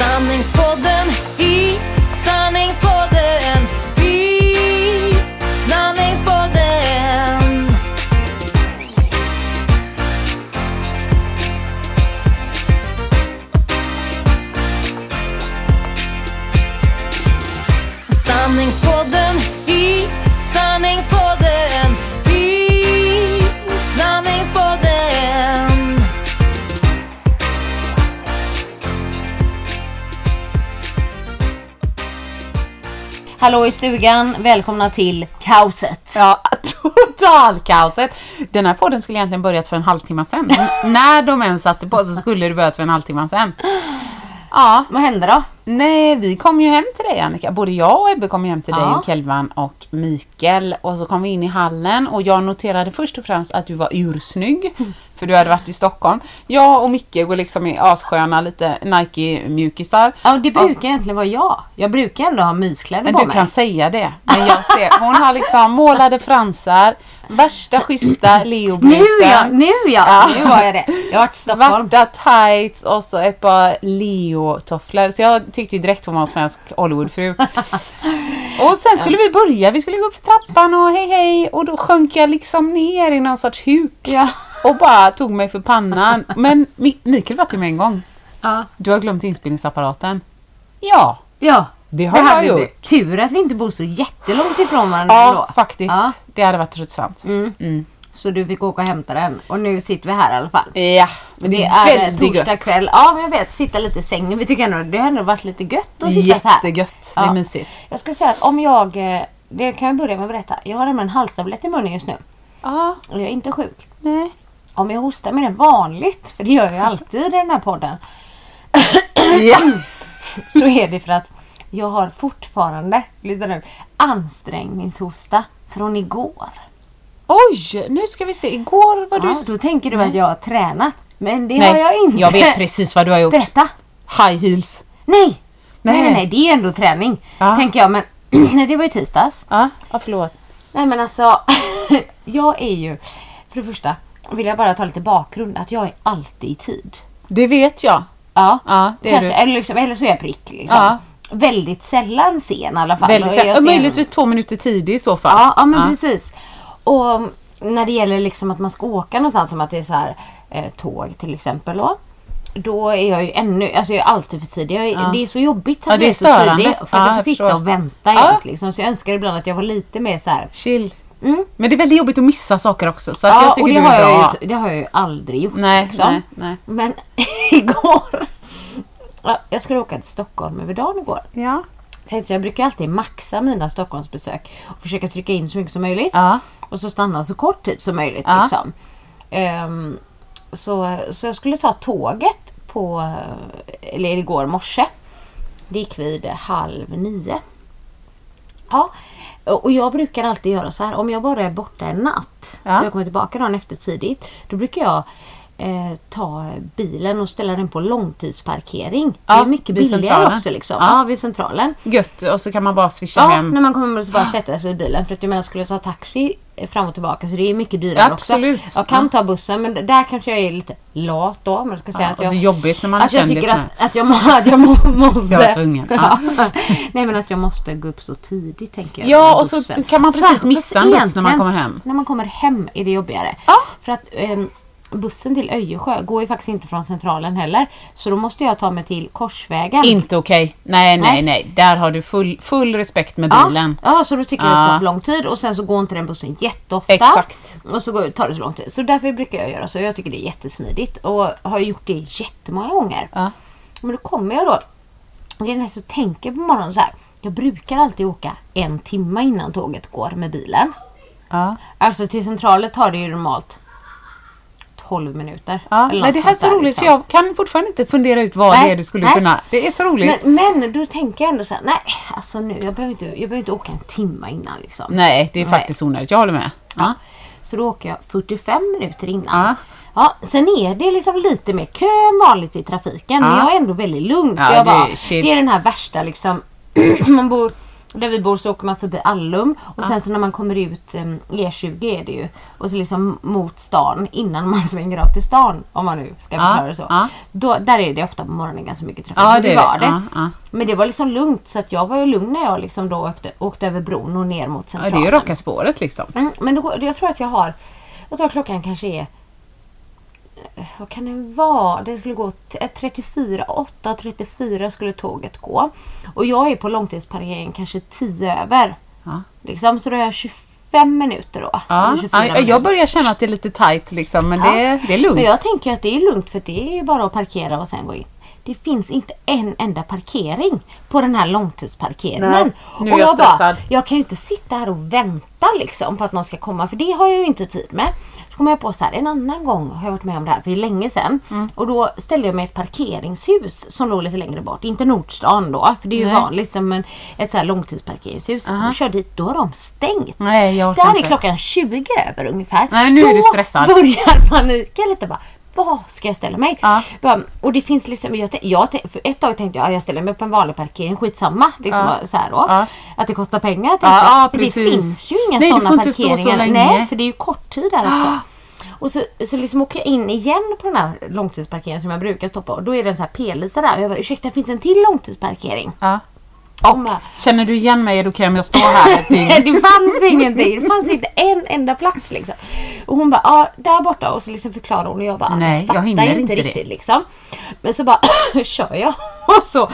Sanningspodden i sanningspodden i sanningspodden. Sanningspodden i sanningspodden Hallå i stugan, välkomna till kaoset. Ja, totalkaoset. Den här podden skulle egentligen börjat för en halvtimme sedan. När de ens satte på så skulle det börjat för en halvtimme sedan. Ja, Vad hände då? Nej, vi kom ju hem till dig Annika. Både jag och Ebbe kom hem till dig Ja. och Kelvan och Mikael. Och så kom vi in i hallen och jag noterade först och främst att du var ursnygg. För du hade varit i Stockholm. Jag och Micke går liksom i assköna lite Nike-mjukisar. Ja, det brukar egentligen vara jag. Jag brukar ändå ha myskläder på du mig. kan säga det. Men jag ser, hon har liksom målade fransar, värsta schyssta Nu leoblusen. ja, nu ja, nu var jag det. Jag har varit i Stockholm. Svarta tights och så ett par Leo-tofflor. Så jag tyckte ju direkt hon var en svensk Hollywoodfru. och sen skulle vi börja. Vi skulle gå upp för trappan och hej hej. Och då sjönk jag liksom ner i någon sorts huk. Ja. Och bara tog mig för pannan. Men Mi- Mikael var till mig en gång. Ja. Du har glömt inspelningsapparaten. Ja, Ja. det har det jag gjort. du. Tur att vi inte bor så jättelångt ifrån varandra Ja, då. faktiskt. Ja. Det hade varit tröttsamt. Så du fick åka och hämta den. Och nu sitter vi här i alla fall. Ja, men Det är eh, väldigt torsdag gött. kväll. Ja, men jag vet. Sitta lite i sängen. Vi tycker ändå det har ändå varit lite gött att sitta så här. Jättegött. Det är Ja. mysigt. Jag skulle säga att om jag... eh, Det kan jag börja med att berätta. Jag har nämligen en halstablett i munnen just nu. Ja, Och jag är inte sjuk. nej. Om jag hostar mer än vanligt, för det gör jag alltid i den här podden, Ja. så är det för att jag har fortfarande, lyssna nu, ansträngningshosta från igår. Oj, nu ska vi se. Igår var du... Ja, då tänker du att jag har tränat. Men det Nej, har jag inte. jag vet precis vad du har gjort. Berätta. High heels. Nej. Nej, Nej. nej, nej, det är ändå träning. Ja. Tänker jag, men nej, det var i tisdags. Ja, ja förlåt. Nej men alltså, jag är ju, för det första vill jag bara ta lite bakgrund, att jag är alltid i tid. Det vet jag. Ja, Ja, det är kanske. du. Eller, liksom, eller så är jag prick. Liksom. Ja. Väldigt sällan sen i alla fall. Väldigt Och är jag sen, möjligtvis två minuter tidig i så fall. Ja, ja men precis. Och när det gäller liksom att man ska åka någonstans som att det är så här eh, tåg till exempel då. Då är jag ju ännu, alltså jag är alltid för tidig. Jag är, Det är så jobbigt att Ja, det jag är så störande. tidig. För att Ja, jag jag får sitta förstår. och vänta Ja. jämt liksom. Så jag önskar ibland att jag var lite mer så här. Chill. Mm. Men det är väldigt jobbigt att missa saker också. Så Ja, jag tycker och det du har, jag ju, det har jag ju aldrig gjort. Nej, liksom. nej, nej. Men igår. Ja, jag skulle åka till Stockholm över dagen igår. Ja. Så jag brukar alltid maxa mina Stockholmsbesök och försöka trycka in så mycket som möjligt. Ja. Och så stanna så kort tid som möjligt. Ja. Liksom. Ehm, så, så jag skulle ta tåget på, eller igår morse. Det gick vid halv nio. Ja, och jag brukar alltid göra så här. Om jag bara är borta en natt Ja. och jag kommer tillbaka dagen efter tidigt. Då brukar jag eh, ta bilen och ställa den på långtidsparkering. Ja, det är mycket billigare centralen. också. Liksom. Ja. Ja. vid centralen. Gött. Och så kan man bara swisha Ja, hem. när man kommer så bara sätta sig i bilen. För att jag menar, skulle jag ta taxi eh, fram och tillbaka så det är mycket dyrare absolut. också. Jag kan ta bussen men där kanske jag är lite lat då. Men jag ska säga Ja, att och jag, så jobbigt när man att jag tycker att, att jag, må, att jag må, måste... Jag var tvungen, ja. Nej men att jag måste gå upp så tidigt tänker jag. Ja, och så kan man precis missa en buss när man kommer hem. När man kommer hem är det jobbigare. Ja. För att ehm, bussen till Öjersjö går ju faktiskt inte från centralen heller. Så då måste jag ta mig till Korsvägen. Inte okej. Nej, nej, Nej. nej. Där har du full, full respekt med Ja, bilen. ja, så då tycker jag att det tar Ja. för lång tid och sen så går inte den bussen jätteofta. Exakt. Och så går, tar det så lång tid. Så därför brukar jag göra så. Jag tycker det är jättesmidigt och har gjort det jättemånga gånger. Ja. Men då kommer jag då. Och det är när jag tänker på morgonen så här. Jag brukar alltid åka en timme innan tåget går med bilen. Ja. Alltså till centralen tar det ju normalt 12 minuter. Ja, men något det här är så där, roligt liksom. för jag kan fortfarande inte fundera ut vad Nej, det är du skulle nej. kunna. Det är så roligt. Men, men då tänker jag ändå så här, nej alltså nu, jag behöver inte, jag behöver inte åka en timme innan liksom. nej, det är Nej. faktiskt onödigt. Jag håller med. Ja. Så då åker jag 45 minuter innan. Ja. Ja, sen är det liksom lite mer kö än vanligt i trafiken. Men Ja. jag är ändå väldigt lugn. För Ja, jag det bara, chill. det är den här värsta liksom. man bor, där vi bor så åker man förbi Allum. Och sen så när man kommer ut, um, E20 är det ju. Och så liksom mot stan innan man svänger av till stan. Om man nu ska Ja, förklara det så. ja. Då, där är det ofta på morgonen ganska mycket trafik. Ja, det är var det. det. Ja, ja. Men det var liksom lugnt. Så att jag var ju lugn när jag liksom då åkte, åkte över bron och ner mot Ja, centralen. det är ju raka spåret liksom. Mm, men då, jag tror att jag har... Jag tror att klockan kanske är... eh, Vad kan det vara? Det skulle gå t- eh, 34, 8.34 skulle tåget gå. Och jag är på långtidsparkeringen kanske 10 över. Ja. Liksom, så då har jag 25 minuter då. Ja. Eller 24 Ja, minuter. jag börjar känna att det är lite tight liksom, men Ja. det, det är lugnt. Men jag tänker att det är lugnt för det är bara att parkera och sen gå in. Det finns inte en enda parkering på den här långtidsparkeringen. Nej, nu är och jag jag bara, stressad. jag kan ju inte sitta här och vänta liksom på att någon ska komma för det har jag ju inte tid med. Så kom jag på så här, en annan gång har jag varit med om det här för länge sedan. Mm. Och då ställde jag mig i ett parkeringshus som låg lite längre bort. Inte Nordstan då, för det är ju Nej. vanligt som en, ett så här långtidsparkeringshus. Och jag körde dit, då har de stängt. Nej, jag Där är inte. klockan 20 över ungefär. Nej, nu är då du stressad. börjar paniken lite bara. Var ska jag ställa mig? Ja. Och det finns liksom, jag, jag, ett tag tänkte jag att jag ställer mig på en vanlig parkering, skitsamma. Liksom, Ja. så då. Ja. Att det kostar pengar. Ja, ja, Men det finns ju inga sådana så parkeringar. länge. Nej, för det är ju kort tid där också. Och så, så liksom åker jag in igen på den här långtidsparkeringen som jag brukar stå på. Och då är det en sån här p-lista där. Och jag bara, ursäkta finns det en till långtidsparkering? Ja. Hon bara, Känner du igen mig är det okej om jag står här ett dygn? Det fanns ingenting. Det fanns inte en enda plats liksom. Och hon bara, ja där borta. Och så liksom förklarar hon och jag bara, Nej, jag fattar jag inte inte det. riktigt liksom. Men så bara kör jag. Och så,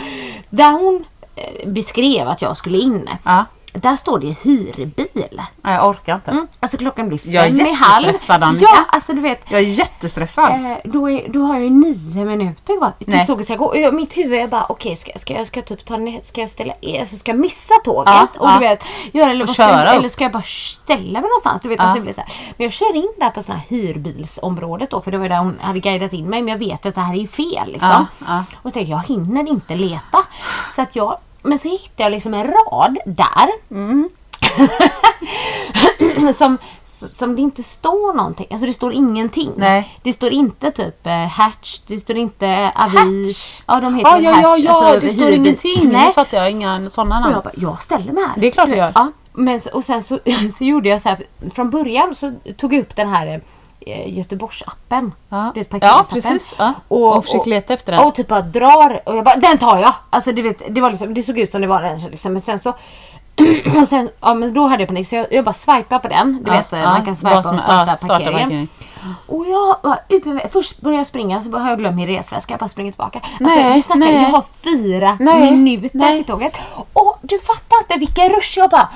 där hon eh, beskrev att jag skulle in. Ja. Där står det hyrbil. Nej, jag orkar inte. Mm. Alltså klockan blir fem Jag är i halv. Ja, alltså du vet. Jag är jättestressad. Eh, då, är, då har jag ju nio minuter kvar Nej. tills tåget ska gå. Och jag, mitt huvud är bara okej ska, ska, jag- ska typ ta ska jag ställa alltså ska jag missa tåget? Ja, och ja. du vet, göra, eller, Och ska jag, eller ska jag bara ställa mig någonstans? Du vet, Ja. alltså, det blir så här. Men jag kör in där på sån här hyrbilsområdet då för det var där hon hade guidat in mig men jag vet att det här är ju fel liksom. Ja, ja. Och så tänkte jag, jag hinner inte leta. Så att jag, men så hittade jag liksom en rad där. Mm. som, som det inte står någonting. Alltså det står ingenting. Nej. Det står inte typ eh, Hatch, det står inte Avi. Hatch? Ja, de heter väl ja, Hatch. ja, ja, alltså, det står ingenting. Nej. Nu fattar jag inga sådana Och namn. jag bara, jag ställer mig här. Det är klart du gör. Ja, men, och sen så, så gjorde jag så här. Från början så tog jag upp den här eh, Göteborgsappen. Ja. Du vet, Ja, parkeringsappen. precis. Ja. Och försöker leta efter den. Och typ bara drar och jag bara, den tar jag! Alltså du vet, det, var liksom, det såg ut som det var den liksom. Men sen så och sen, ja men då hade jag panik så jag, jag bara swipade på den. Du Ja, vet, eh, ja, man kan swipa och starta, ja, starta parkeringen. parkering. Och jag var först började jag springa så har jag glömt min resväska. Jag bara springer tillbaka. Alltså Nej, vi snackar, nej. jag har fyra Nej, minuter nej. till tåget. Och du fattar inte vilken rush jag bara...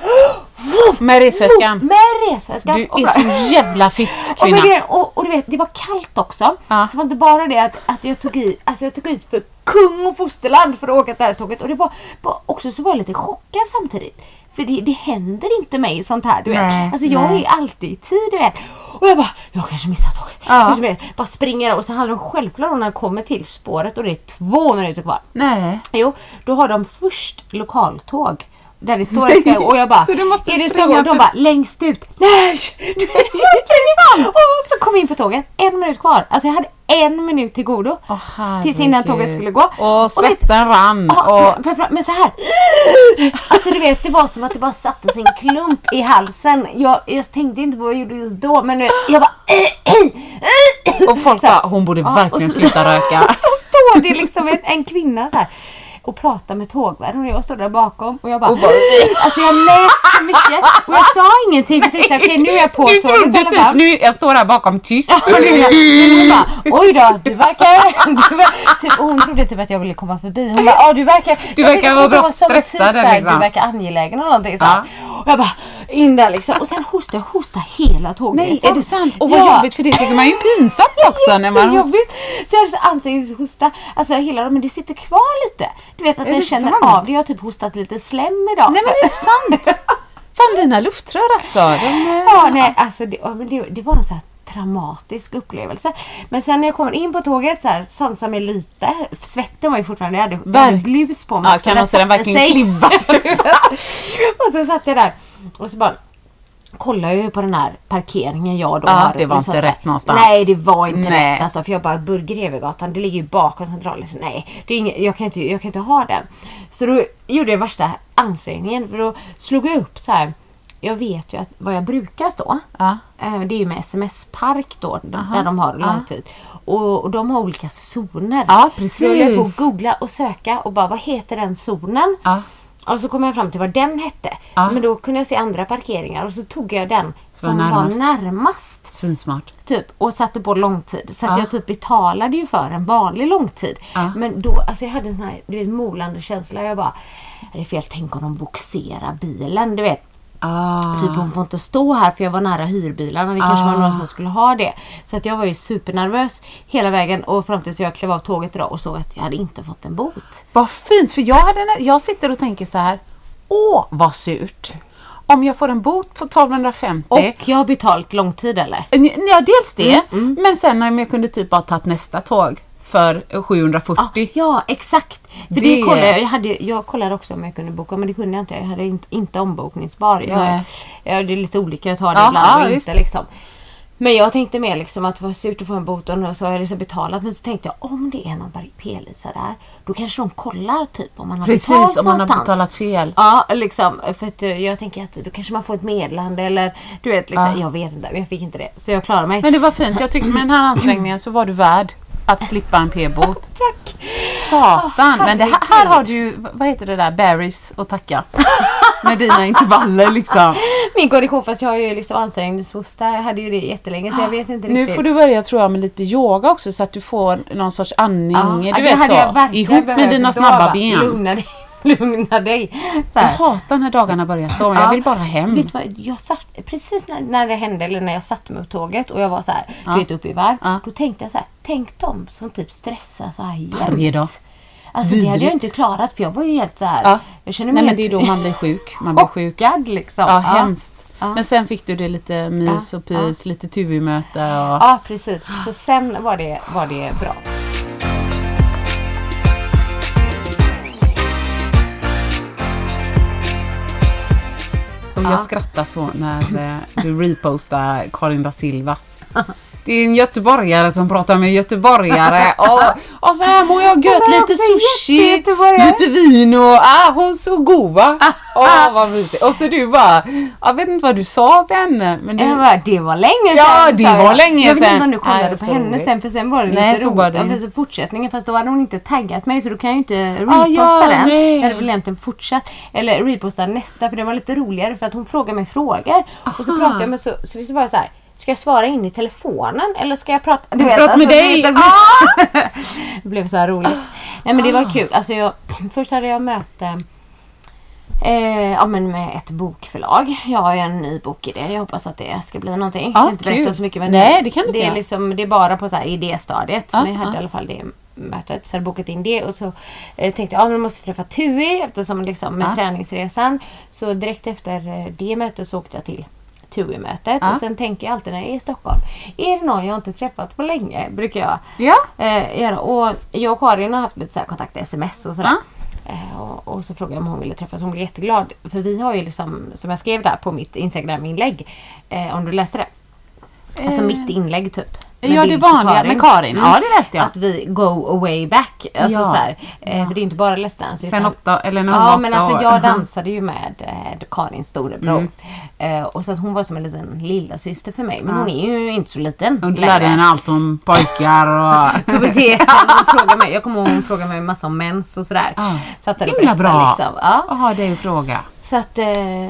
Med resväskan. Med resväskan. Du Och är så jävla fitt och, kvinna. grejen- och, och du vet, det var kallt också. Ja. Så det var inte bara det att, att jag tog i, alltså jag tog i för kung och fosterland för att åka det här tåget. Och det var, var också så var jag lite chockad samtidigt. För det, det händer inte mig sånt här, du vet. Nej, alltså jag nej. är alltid i tid, du vet. Och jag bara, jag kanske missar tåget. Ja. Så vet, bara springer och så hade de självklart när jag kommer till spåret och det är två minuter kvar. Nej. Jo, då har de först lokaltåg. Där det står ett och jag bara, är det Stockholm? Och de bara, längst ut. Nej! Du fram. Och så kom jag in på tåget, en minut kvar. Alltså jag hade en minut till godo. Åh, tills innan tåget skulle gå. Och vet- svetten rann. Ja, och... men, så här. Alltså du vet, det var som att det bara satte sin klump i halsen. Jag, jag tänkte inte på vad jag gjorde just då, men vet, jag bara... och folk bara, hon borde verkligen och sluta röka. så står det liksom en, en kvinna så här och prata med tågvärden och jag stod där bakom och jag bara... alltså jag lät så mycket och jag sa ingenting. Jag tänkte okej nu är jag på Du tåget. trodde i alla typ, nu, jag står här bakom tyst. Och hon bara, oj då, du verkar... Du ver, typ, och hon trodde typ att jag ville komma förbi. Hon bara, ja du verkar... Du verkar vara bra som typ stressad, såhär, liksom. Du verkar angelägen eller någonting så här. Och jag bara, in där liksom. Och sen hostade jag hostade hela tågresan. Nej, är det sant? Och vad Ja. jobbigt för det tycker man ju pinsamt också när man. Jättejobbigt. Så jag hade så ansiktshosta. Alltså hela men det sitter kvar lite. Du vet att Är jag det känner sant? av det. Jag har typ hostat lite slem idag. Nej men det är sant! Fan dina luftrör alltså. De, är- Ja, nej, alltså det, ja, det, det var en så här traumatisk upplevelse. Men sen när jag kommer in på tåget så här, sansar mig lite. Svetten var ju fortfarande, jag hade, jag hade blus på mig. Ja, kan där måste den verkligen sig. klibbat och så satt jag där och så bara kollar ju på den här parkeringen jag då Ja, har. det var liksom inte rätt någonstans. Nej, det var inte Nej. rätt alltså. För jag bara, Burg Grevegatan, det ligger ju bakom centralen. Så nej, det är inget, jag, kan inte, jag kan inte ha den. Så då gjorde jag värsta ansträngningen. För då slog jag upp så här. Jag vet ju att vad jag brukar stå. Ja. Eh, Det är ju med SMS-park då, där de har långtid. Och, och de har olika zoner. Ja, Så jag höll på att precis. googla och söka och bara, vad heter den zonen? Ja. Och så kom jag fram till vad den hette. Ja. Men då kunde jag se andra parkeringar och så tog jag den som var närmast. närmast. Svinsmart. Typ, och satte på långtid. Så att Ja. jag typ betalade ju för en vanlig långtid. Ja. Men då, alltså jag hade en sån här du vet, molande känsla. Jag bara, är det fel? Tänk om de boxerar bilen, du vet. Ah. Typ hon får inte stå här för jag var nära hyrbilarna. Det kanske var Ah. några som skulle ha det. Så att jag var ju supernervös hela vägen och fram tills jag klev av tåget idag och såg att jag hade inte fått en bot. Vad fint, för jag, hade, jag sitter och tänker så här. Åh, vad surt. Om jag får en bot på 1250. Och jag har betalt långtid eller? Ja, dels det. Mm, Men sen om jag kunde typ bara tagit nästa tåg för 740. Ja, exakt. För det, Det- kollade jag. Jag, hade, jag kollade också om jag kunde boka, men det kunde jag inte. Jag hade inte, inte ombokningsbar. Jag, Nej. jag, det är lite olika, jag tar det Ja, ibland ja, och inte. Liksom. Men jag tänkte mer liksom att det var surt att få en bot och så har jag liksom betalat. Men så tänkte jag om det är någon P-Lisa där, då kanske de kollar typ om man har Precis, betalt om man har betalat fel. Ja, liksom. För att eh, jag tänker att då kanske man får ett meddelande eller du vet, liksom, Ja. jag vet inte. Men jag fick inte det. Så jag klarar mig. Men det var fint. Jag tyckte med den här ansträngningen så var du värd att slippa en p-bot. Tack! Satan. Men det här, här har du vad heter det där, berries att tacka. Med dina intervaller liksom. Min korrektion, fast jag har ju liksom ansträngningshosta. Jag hade ju det jättelänge så jag vet inte Nu riktigt. får du börja tror jag med lite yoga också så att du får någon sorts andning. Ja, du vet så. Ihop med dina Då snabba bara, ben. Lugna dig. Lugna dig. Jag hatar när dagarna börjar så. men Jag Ja. vill bara hem. Vet du vad, jag satt, precis när, när det hände, eller när jag satte mig på tåget och jag var så här, Ja. du vet uppe i varv. Ja. Då tänkte jag så här, tänk dem som typ stressar så här jämt. Alltså det hade jag Vidrigt. inte klarat för jag var ju helt så här. Ja. Jag känner mig Nej men det är helt då man blir sjuk. Man blir sjuk. chockad liksom. Ja, hemskt. Ja. Men sen fick du det lite mys Ja, och pys, lite TUI-möte och... Ja, precis. Så sen var det, var det bra. Och jag skrattar så när eh, du repostar Karin da Silvas. Det är en göteborgare som pratar med göteborgare och, och så här mår jag gött, lite sushi, lite vin och ah, hon så god va? Åh vad mysigt. Och så du bara, jag vet inte vad du sa till henne. Men du, bara, det var länge sedan. Ja, det var jag. länge Jag vet sedan. inte om du kollade Nej, på henne roligt. sen, för sen var det Nej, lite så var roligt. det Ja, så fortsättningen, fast då hade hon inte taggat mig så då kan jag ju inte Ah, reposta ja, den. nej. Jag hade väl egentligen fortsatt, eller reposta nästa för det var lite roligare för att hon frågade mig frågor. Och så Aha. pratade jag med så, så visst var det så här. Ska jag svara in i telefonen eller ska jag prata? Du prata med du dig. vet, Det blev, det blev så här roligt. Nej men det Ah. var kul. Alltså jag, först hade jag möte Eh, ja men med ett bokförlag. Jag har ju en ny bok-idé. Jag hoppas att det ska bli någonting. jag Ja, kan inte berätta så mycket men Nej, det kan du inte det är, liksom, det är bara på så här idéstadiet. Ja, men jag hade ja. i alla fall det mötet. Så jag hade bokat in det och så eh, tänkte jag att jag måste träffa TUI eftersom liksom med Ja. träningsresan. Så direkt efter eh, det mötet så åkte jag till TUI-mötet. Ja. Och sen tänker jag alltid när jag är i Stockholm. Är det någon jag inte träffat på länge? Brukar jag Ja. eh, göra. Och jag och Karin har haft lite så här kontakt sms och sådär. Ja. Eh, och, och så frågade jag om hon ville träffas. Hon blev jätteglad. För vi har ju liksom, som jag skrev där på mitt Instagram-inlägg. Eh, om du läste det. Alltså Eh, mitt inlägg typ. Ja, det vanliga med Karin. Ja, det läste jag. Att vi go away back. Alltså Ja. så här, eh, För det är inte bara Let's Dance. Sen åtta, eller när hon Ja men alltså år. jag Mhm. dansade ju med med Karins storebror. Eh, och så att hon var som en liten lilla syster för mig. Men hon är ju inte så liten Och du lärde henne allt om pojkar och... puberteten. Hon mig, jag kommer ihåg hon frågade mig massa om mens och sådär. Ja. Så att Himla bra Liksom. Ja. att ha dig att fråga. Så att, eh,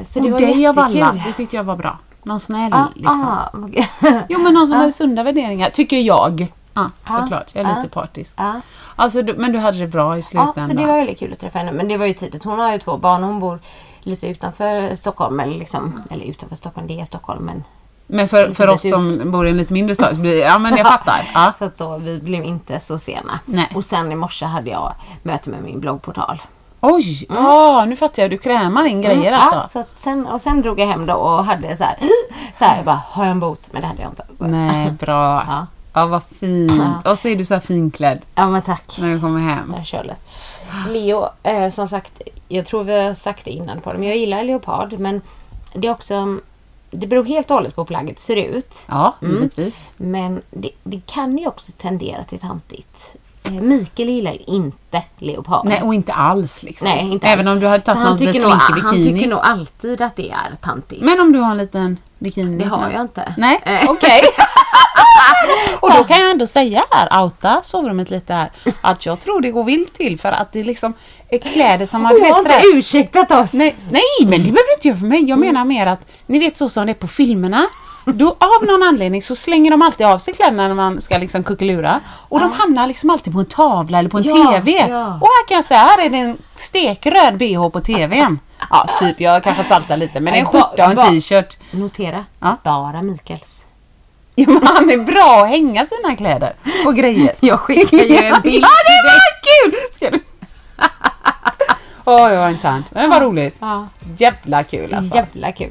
så det Och var dig av alla, jättekul. det tyckte jag var bra. Någon snäll Ja, liksom. aha. Jo men någon som hade sunda värderingar, tycker jag. Ja, såklart. Jag är Ja. lite partisk. Ja. Alltså, du, men du hade det bra i Ja, slutändan. så det var väldigt kul att träffa henne. Men det var ju tidigt. Hon har ju två barn. Hon bor lite utanför Stockholm. Eller, liksom, eller utanför Stockholm, det är Stockholm. Men, Men för, för oss Litet som bor i en lite mindre stad, ja men jag fattar. Ja. Så att då, vi blev inte så sena. Nej. Och sen i morse hade jag möte med min bloggportal. Oj, ja nu fattar jag. Du krämar in grejer Mm, alltså. Ja, så sen, och sen drog jag hem då och hade så här, så här jag bara, har jag en bot? Men det hade jag inte. Nej, bra. Ja. Ja, vad fint. Och så är du så här finklädd Ja men tack. när du kommer hem. Jag. Leo, eh, som sagt, jag tror vi har sagt det innan på dem. Jag gillar leopard men det är också, det beror helt och hållet på hur plagget ser ut. Ja, Mm. givetvis. Men det, det kan ju också tendera till tantigt. Eh, Mikael gillar ju inte leopard. Nej, och inte alls liksom. Nej, inte Även alls. om du hade tagit han någon slinkig han bikini. tycker nog alltid att det är tantigt. Men om du har en liten bikini? det har jag inte. Nej, Eh. okej. och då kan jag ändå säga här, outa sovrummet lite här, att jag tror det går vilt till för att det liksom är kläder som man... Och jag har inte ursäktat oss. Nej, nej, men det behöver du inte göra för mig. Jag Mm. menar mer att, ni vet så som det är på filmerna. Då, av någon anledning så slänger de alltid av sig kläderna när man ska liksom kuckelura. Och de hamnar liksom alltid på en tavla eller på en Ja, TV. ja. Och här kan jag säga, här är det en stekröd bh på TVn. Ja, typ. Jag kanske saltar lite. Men en skjorta och en t-shirt. Notera, Ja. bara Mikaels. Ja, men han är bra att hänga sina kläder på grejer. Jag skickar ju en bild ja, det var kul! Ska du... Det var internt. Men det var roligt. Ja. Jävla kul alltså. Jävla kul.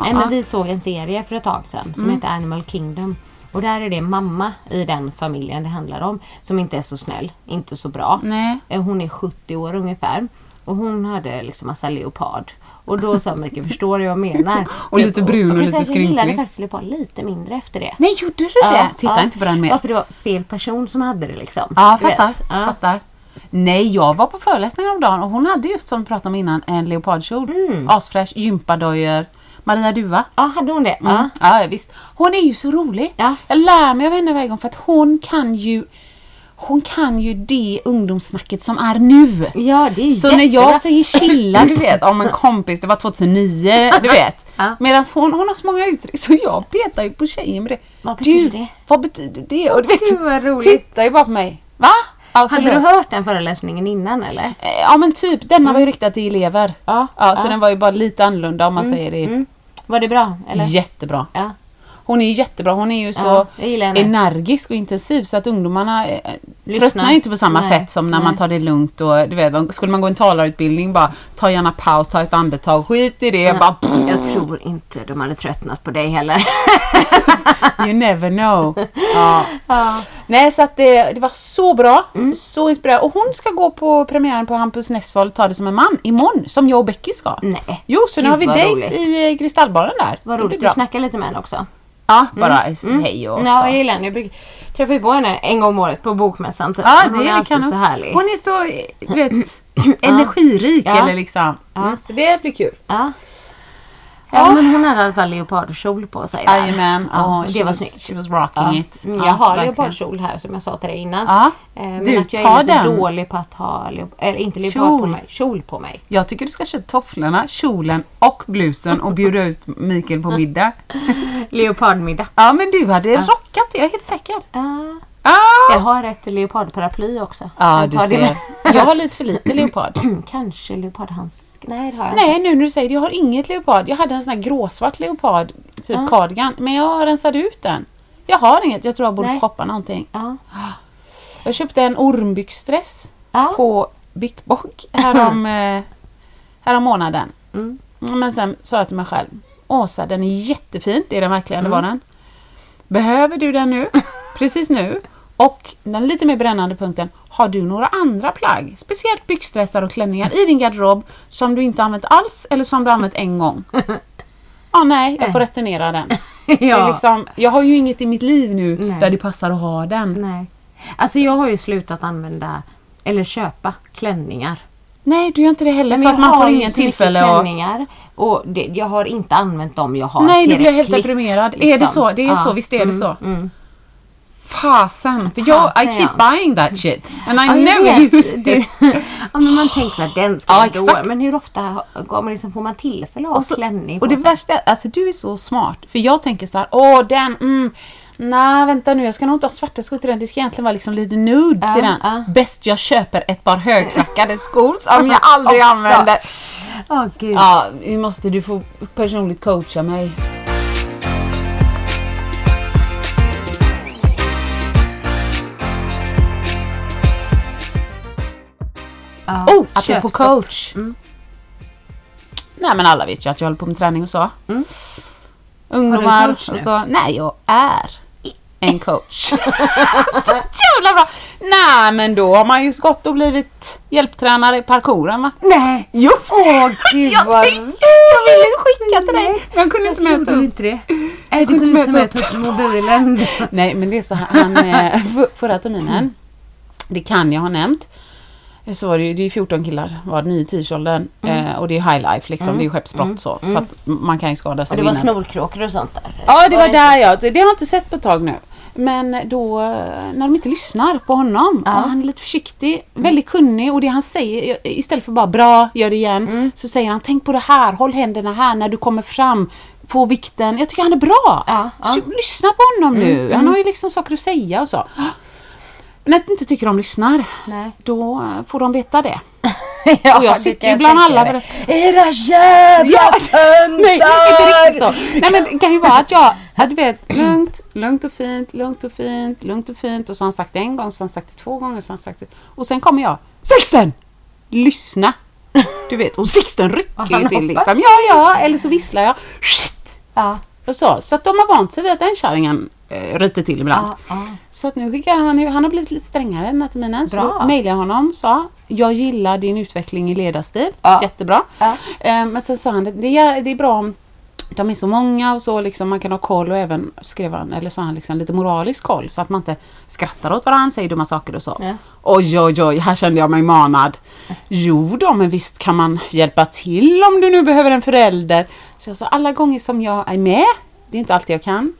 Nej, men vi såg en serie för ett tag sedan som heter Animal Kingdom. Och där är det mamma i den familjen det handlar om som inte är så snäll, inte så bra. Nej. Eh, Hon är 70 år ungefär. Och hon hade liksom massa leopard. Och då sa Mikael, förstår du vad jag menar? Och lite brun och kan lite säga att Jag gillade skrynklig. faktiskt leopard lite mindre efter det. Nej, gjorde du det? Titta inte på den mer. Ja, för det var fel person som hade det liksom. Ja, fattar. Ja. fattar. Nej, jag var på föreläsning om dagen och hon hade just som vi pratade om innan en leopardkjol. Mm. Asfräsch, gympadojor. Maria Duva. ja, hade hon det? Mm. Ja, visst. Hon är ju så rolig. Ja. Jag lär mig av henne varje gång för att hon kan ju hon kan ju det ungdomssnacket som är nu. Ja, ja det är Så när jättebra. jag säger chilla, du vet, om en kompis, det var 2009, du vet. Ja. Medan hon, hon har så många uttryck så jag petar ju på tjejen med det. Vad betyder du, det? Vad betyder det? Och du vet, Gud, vad roligt. tittar ju bara på mig. Va? Ja, Hade du hört den föreläsningen innan eller? Eh, Ja men typ, denna var ju riktad till elever. Ja, Ja, så ja. den var ju bara lite annorlunda om man säger det. Mm. Var det bra? Eller? Jättebra. Ja. Hon är jättebra, hon är ju så Ja, energisk och intensiv så att ungdomarna eh, Lyssnar. tröttnar ju inte på samma Nej, sätt som när man nej. tar det lugnt och du vet, skulle man gå en talarutbildning bara ta gärna paus, ta ett andetag, skit i det, bara pff, Jag tror inte de hade tröttnat på dig heller. you never know. Ja. Nej så att det, det var så bra, Mm. så inspirerande och hon ska gå på premiären på Hampus Nessvold Ta det som en man imorgon som jag och Becky ska. Nej. Jo, så nu Gud, har vi dejt roligt. i eh, Kristallbaren där. Vad roligt. Du snackar lite med henne också. Ja, bara hej och Ja, så. jag gillar henne. Jag brukar träffa ju på henne en gång om året på bokmässan. typ. Ja, hon är är alltid kanon. så härlig. Hon är så vet, energirik Ja. eller liksom. Mm, så det blir kul. Ja. Ja, men hon hade i alla fall leopardkjol på sig. Jajamän, Ja, det var snyggt. she was rocking Ja. it. Mm, Ja, Jag har leopardkjol här som jag sa till dig innan. Ja. Eh, Men Du, att jag är lite den. dålig på att ha, eller inte leopard Kjol. på mig, kjol på mig. Jag tycker du ska köra tofflorna, kjolen och blusen och bjuda ut Mikael på middag. Leopardmiddag. Ja men du hade rockat det, jag är helt säker. Ja. Ah! Jag har ett leopardparaply också. Ja Jag du ser. med. Jag har lite för lite leopard. Kanske leopardhandsk. Nej, det har jag Nej nu när du säger det, jag har inget leopard. Jag hade en sån här gråsvart leopard, typ Ja. cardigan. Men jag rensade ut den. Jag har inget, jag tror jag borde Nej. shoppa någonting. Ja. Jag köpte en ormbyxdress på Big Bock härom, eh, härom månaden. Mm. Men sen sa jag till mig själv, Åsa den är jättefin, det är den verkligen, Mm. det var den. Behöver du den nu? Precis nu? Och den lite mer brännande punkten, har du några andra plagg, speciellt byxdressar och klänningar i din garderob som du inte använt alls eller som du använt en gång? Ja, nej, jag får returnera den. Det Ja. liksom, jag har ju inget i mitt liv nu Nej. där det passar att ha den. Nej. Alltså jag har ju slutat använda eller köpa klänningar. Nej, du gör inte det heller Men för att man får ingen tillfälle att... klänningar och det, jag har inte använt dem jag har Nej, du blir helt deprimerad. Är det så? Det är så, visst är det Mm, så. Mm. Fasen! För jag, I keep buying that shit. And I Ja, never use Det- it. ja, men man tänker såhär, den ska Ja, då. exakt. Men hur ofta går man liksom, får man tillfälle att ha klänning på och det värsta är, alltså du är så smart. För jag tänker så här, åh den, mm, nej vänta nu, jag ska nog inte ha svarta skor till den. Det ska egentligen vara liksom lite nude till den. ja. Bäst jag köper ett par högklackade skor som jag aldrig använder. Åh gud. Ja, vi måste, du får personligt coacha mig. Ja, Oh, apropå coach. Nej men alla vet ju att jag håller på med träning och så. Mm. Ungdomar och så. Nej, jag är en coach. så jävla bra! Nej men då har man ju gått och blivit hjälptränare i parkouren va? Nej! Jo! Åh gud jag, vad... tänkte, jag ville skicka till dig men jag kunde inte möta upp. inte det? Nej, du kunde inte möta upp mobilen. Nej men det är så här, han, eh, förra terminen, det kan jag ha nämnt, så var det ju det är 14 killar, var det 9-10 åldern Mm. eh, och det är high life liksom, det är skeppsbrott så, så att man kan ju skada sig Och det var snorkråkor och sånt där. Ja det var inte där så? ja, det det har jag inte sett på ett tag nu. Men då eh, när de inte lyssnar på honom, Ja. han är lite försiktig, väldigt kunnig och det han säger eh, istället för bara bra, gör det igen, Mm. så säger han tänk på det här, håll händerna här när du kommer fram, få vikten. Jag tycker han är bra. Ja, ja. Lyssna på honom nu, Mm, han har ju liksom saker att säga och så. När inte tycker de lyssnar, Nej. då får de veta det. ja, och jag det sitter ju bland alla bara- Era jävla Nej, inte riktigt töntar! så. Nej men det kan ju vara att jag, att du vet, lugnt, lugnt och fint, lugnt och fint, lugnt och fint. Och så har han sagt det en gång, så har han sagt det två gånger, så har han sagt det. Och sen kommer jag, Sixten! Lyssna! Du vet, och Sixten rycker ju till liksom. Ja, ja, eller så visslar jag. Ja, Och så, så att de har vant sig vid att den kärringen eh, ryter till ibland. ja, ja. Så att nu skickar han, han har blivit lite strängare den här terminen. Så mejlade jag honom sa jag gillar din utveckling i ledarstil. Ja. Jättebra. Eh, men sen sa han det, det är, det är bra om de är så många och så liksom man kan ha koll och även skrev han, eller sa han liksom lite moralisk koll så att man inte skrattar åt varandra, säger dumma saker och så. Ja. Oj oj oj, här kände jag mig manad. Jo då, men visst kan man hjälpa till om du nu behöver en förälder. Så jag sa alla gånger som jag är med, det är inte alltid jag kan,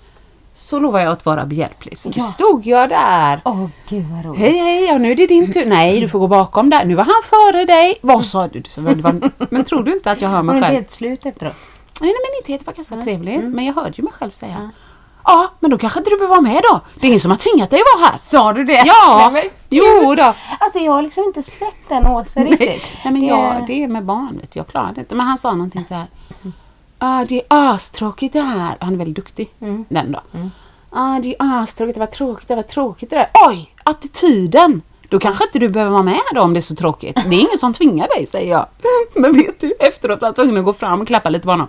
så lovar jag att vara behjälplig. Så Ja. stod jag där. Åh gud vad roligt. Hej hej, ja, nu är det din tur. Nej, du får gå bakom där. Nu var han före dig. Vad sa du? Var, men tror du inte att jag hör Var mig det inte själv? helt slut efteråt? Nej, men inte helt. Det var ganska trevligt. Men jag hörde ju mig själv säga. Ja, men då kanske inte du behöver vara med då. Det är ingen som har tvingat dig att vara här. Sa du det? Ja, Nej, jo då. Alltså jag har liksom inte sett den Åsa riktigt. Nej, men jag, det är med barn vet du. Jag klarar det inte. Men han sa någonting så här. Ah, det är astråkigt det här. Han är väldigt duktig. Den då. Ah, det är astråkigt. Var tråkigt. Det var tråkigt det där. Oj! Attityden! Då kanske inte du behöver vara med då om det är så tråkigt. Det är ingen som tvingar dig, säger jag. Men vet du, efteråt var jag tvungen att gå fram och klappa lite på honom.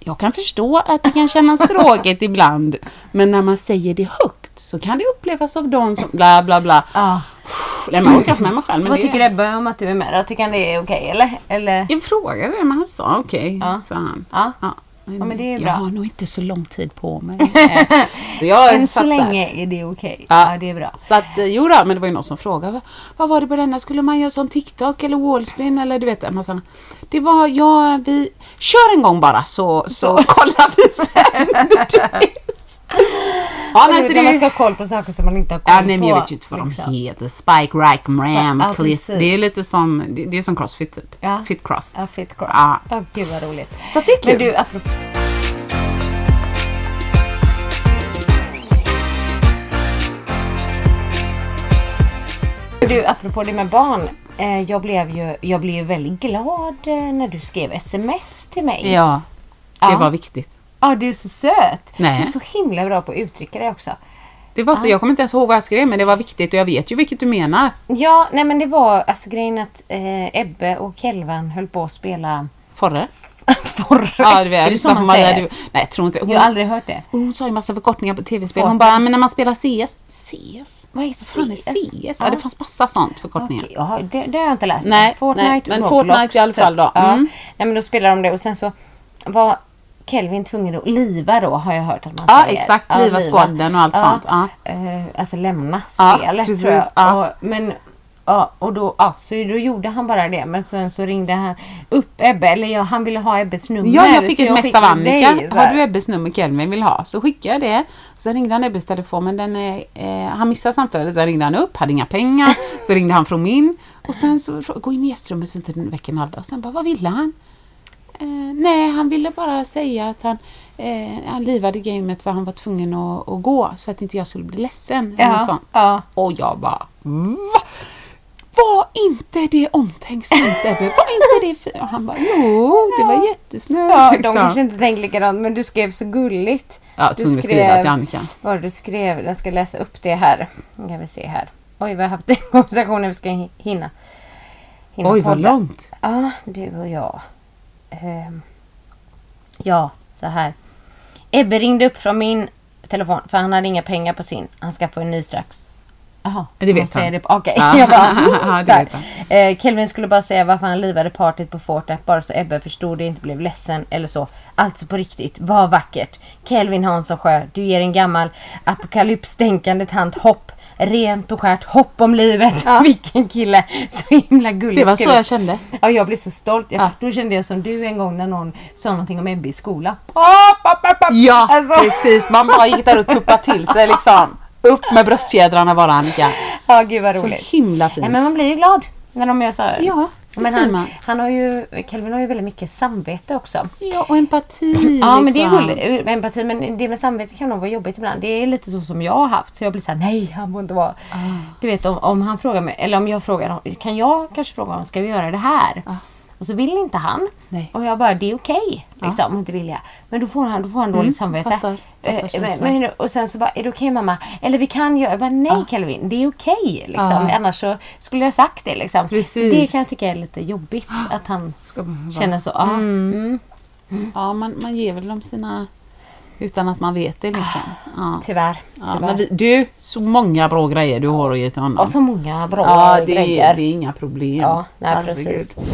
Jag kan förstå att det kan kännas tråkigt ibland. Men när man säger det högt så kan det upplevas av dem som bla bla bla. Ja. Nej, man orkar inte med mig själv. Men Vad det, tycker Ebbe om att du är med då? Tycker han det är okej eller? eller? Jag frågade det, men han sa okej, Ja. sa han. Ja. Ja. Men det är jag bra. har nog inte så lång tid på mig. Så jag Än så länge är det okej. Ja. Ja. det är bra. Så att, eh, jo då, men det var ju någon som frågade vad, vad var det på denna? Skulle man göra som TikTok eller wallspin eller du vet en massa Det var, ja vi kör en gång bara så, så, kollar vi sen. Ja, nej, så det, man ska ha koll på saker som man inte har koll Ja, nej, men jag på, vet ju inte vad liksom. de heter. Spike, rack, ram, Ja, precis. Det är lite som, det, det är som crossfit typ. Ja. Fit cross. Ja, fit cross. Ja. Ja. gud vad roligt. Så det är kul. Men du, apropå... Du, apropå det med barn. Eh, jag, blev ju, jag blev väldigt glad eh, när du skrev sms till mig. Ja, det Ja. var viktigt. Ja, du är så söt. Nej. Du är så himla bra på att uttrycka det också. Det var så, jag kommer inte ens ihåg vad jag skrev men det var viktigt och jag vet ju vilket du menar. Ja, nej men det var alltså grejen att eh, Ebbe och Kelvan höll på att spela Forre? Forre. Ja, det är det så man säger? Du, nej, jag tror inte Jag har aldrig hört det. Hon sa ju massa förkortningar på tv-spel. Hon bara, men när man spelar CS? CS? Vad är Fan är CS? CS? Ja, det fanns massa sånt förkortningar. Okej, jaha, det, det har jag inte lärt mig. Nej, Fortnite, nej, men Roblox, Fortnite i alla fall då. Ja. Mm. Nej, men då spelar de det och sen så var Kelvin tvungen att liva då har jag hört att man Ja, säger. exakt. Liva squadden och allt sånt, ja. Eh, alltså lämna Ja, spelet precis, tror jag. ja. Och, men Ja, och då, ja, så då gjorde han bara det. Men sen så ringde han upp Ebbe, eller ja, han ville ha Ebbes nummer. Ja, jag fick så ett mess av Annika. dig, så Har du Ebbes nummer Kelvin vill ha? Så skickade jag det. Sen ringde han Ebbes telefon men den, är, eh, han missade samtalet. Sen ringde han upp, hade inga pengar. Så ringde han från min. Och sen så gå in i gästrummet så inte den väcker dag. Och sen bara, vad ville han? Eh, nej, han ville bara säga att han, eh, han livade gamet för han var tvungen att, att gå så att inte jag skulle bli ledsen. eller Ja, sånt. ja. Och jag bara, va? Var inte det omtänksamt Ebbe? Var inte det fint? Och han bara, jo, det var jättesnällt. Ja, de liksom. kanske inte tänkte likadant, men du skrev så gulligt. Ja, du att skriva till Annika. Vad du skrev? Jag ska läsa upp det här. Nu kan vi se här. Oj, vi har haft en konversation vi ska hi- hinna. hinna Oj, vad podda. långt. Ja, du och jag. Ehm, ja, så här. Ebbe ringde upp från min telefon för han hade inga pengar på sin. Han ska få en ny strax. Jaha, Det vet säger han. Det, Okej, Ja, jag bara... det vet han. Eh, Kelvin skulle bara säga varför han livade partyt på Fortnite bara så Ebbe förstod det inte blev ledsen eller så. Alltså på riktigt, vad vackert. Kelvin Hansson Sjö, du ger en gammal apokalypstänkande tant hopp. Rent och skärt hopp om livet. Vilken kille. Så himla gulligt Det var så jag kände. Ja, jag blev så stolt. Jag, Ja. Då kände jag som du en gång när någon sa någonting om Ebbe i skolan. Ja, Alltså. precis. Man bara gick där och tuppade till sig liksom. Upp med bröstfjädrarna bara Annika. Ja, gud vad Så roligt. himla fint. Ja, men man blir ju glad när de gör så här. Ja, men han, han har ju, Kelvin har ju väldigt mycket samvete också. Ja, och empati. Ja, men det är liksom. gulligt. Empati, men det med samvete kan nog vara jobbigt ibland. Det är lite så som jag har haft. Så jag blir såhär, nej han får inte vara... Ah. Du vet om, om han frågar mig, eller om jag frågar kan jag kanske fråga honom, ska vi göra det här? Och så vill inte han. Ah. Nej. Och jag bara, det är okej. liksom, om inte vill jag. Men då får han, då får han dåligt samvete. Mm, fattar. Fattar Eh, men, och sen så bara, är det okej mamma? Eller vi kan göra, jag bara, nej Kelvin, det är okej. liksom. Ja. Annars så skulle jag sagt det. Liksom. Det kan jag tycka är lite jobbigt. Att han känner så. Ja. Mm. Ja, man, man ger väl dem sina... Utan att man vet det liksom. Ja. Tyvärr. Ja, tyvärr. men du, så många bra grejer du har att ge till honom. Och så många bra ja, det, grejer. är- det är inga problem. Ja, nej, Herregud. precis.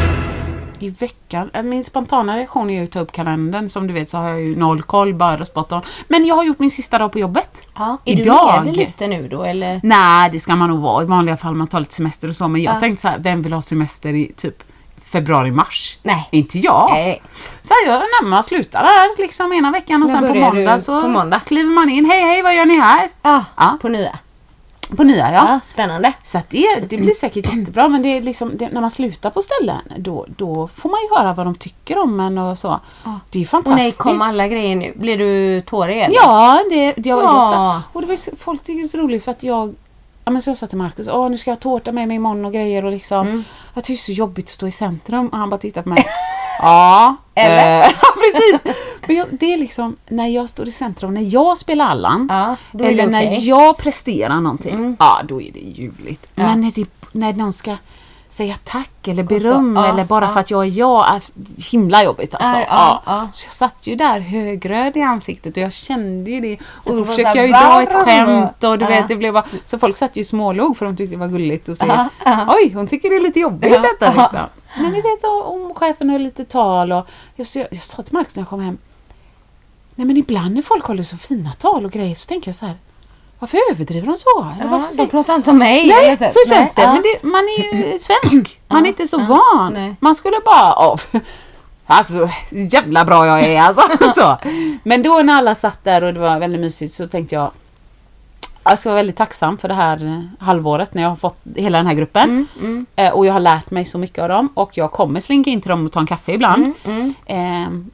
I veckan, äh, min spontana reaktion är ju att ta upp kalendern. Som du vet så har jag ju noll koll, bara spot on. Men jag har gjort min sista dag på jobbet. Ja, är Idag. du ledig lite nu då eller? Nej, det ska man nog vara i vanliga fall. Man tar lite semester och så. Men jag tänkte så här, vem vill ha semester i typ februari-mars? Nej. Inte jag. Nej. Så här, jag, när man slutar där liksom ena veckan och När sen på måndag så på måndag? kliver man in. Hej hej, vad gör ni här? Ja, Ja. på nya. På nya ja. Ja, spännande. Så att det, det blir säkert jättebra men det är liksom, det, när man slutar på ställen då, då får man ju höra vad de tycker om en och så. Det är ju Och nej, fantastiskt. kom alla grejer nu. Blir du tårig eller? Ja, det, det var Ja. Och det var ju folk tycker det är så roligt för att jag Ja men så jag sa till Markus, åh nu ska jag ha tårta med mig imorgon och grejer och liksom Mm. Jag tycker det är så jobbigt att stå i centrum och han bara tittar på mig Ja, Eller? eh, ja precis! Men jag, det är liksom när jag står i centrum, när jag spelar Allan Ja, är Eller när. Mm. jag presterar någonting, ja då är det ljuvligt. Men när, det, när någon ska säga tack eller beröm ja, eller bara ja. för att jag är jag är himla jobbigt alltså. Ja, Ja, ja, ja. Så jag satt ju där högröd i ansiktet och jag kände ju det. Och då försökte så jag ju dra ett skämt och du Ja. vet det blev bara, Så folk satt ju smålog för de tyckte det var gulligt att se. Ja, ja. Oj, hon tycker det är lite jobbigt Ja, detta ja. liksom. Men ni vet om chefen höll lite tal och jag, jag, jag sa till Marcus när jag kom hem. Nej men ibland när folk håller så fina tal och grejer så tänker jag så här. Varför överdriver de så? Ja, varför de pratar inte om mig. Nej, typ. så känns det. Nej, Men det, man är ju svensk. Man är inte så van. nej. Man skulle bara... Av. Alltså, jävla bra jag är alltså. så. Men då när alla satt där och det var väldigt mysigt så tänkte jag jag ska vara väldigt tacksam för det här eh, halvåret när jag har fått hela den här gruppen. Mm, Eh, och jag har lärt mig så mycket av dem och jag kommer slinka in till dem och ta en kaffe ibland. Mm, Ehm,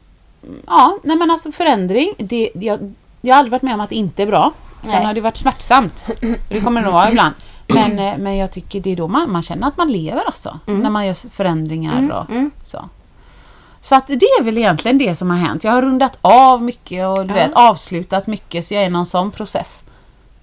ja, nej men alltså förändring. Det, jag, jag har aldrig varit med om att det inte är bra. Sen Nej. har det varit smärtsamt. Det kommer det nog vara ibland. Men, eh, men jag tycker det är då man, man känner att man lever alltså. Mm. När man gör förändringar och så. Så att det är väl egentligen det som har hänt. Jag har rundat av mycket och du vet, avslutat mycket så jag är i någon sån process.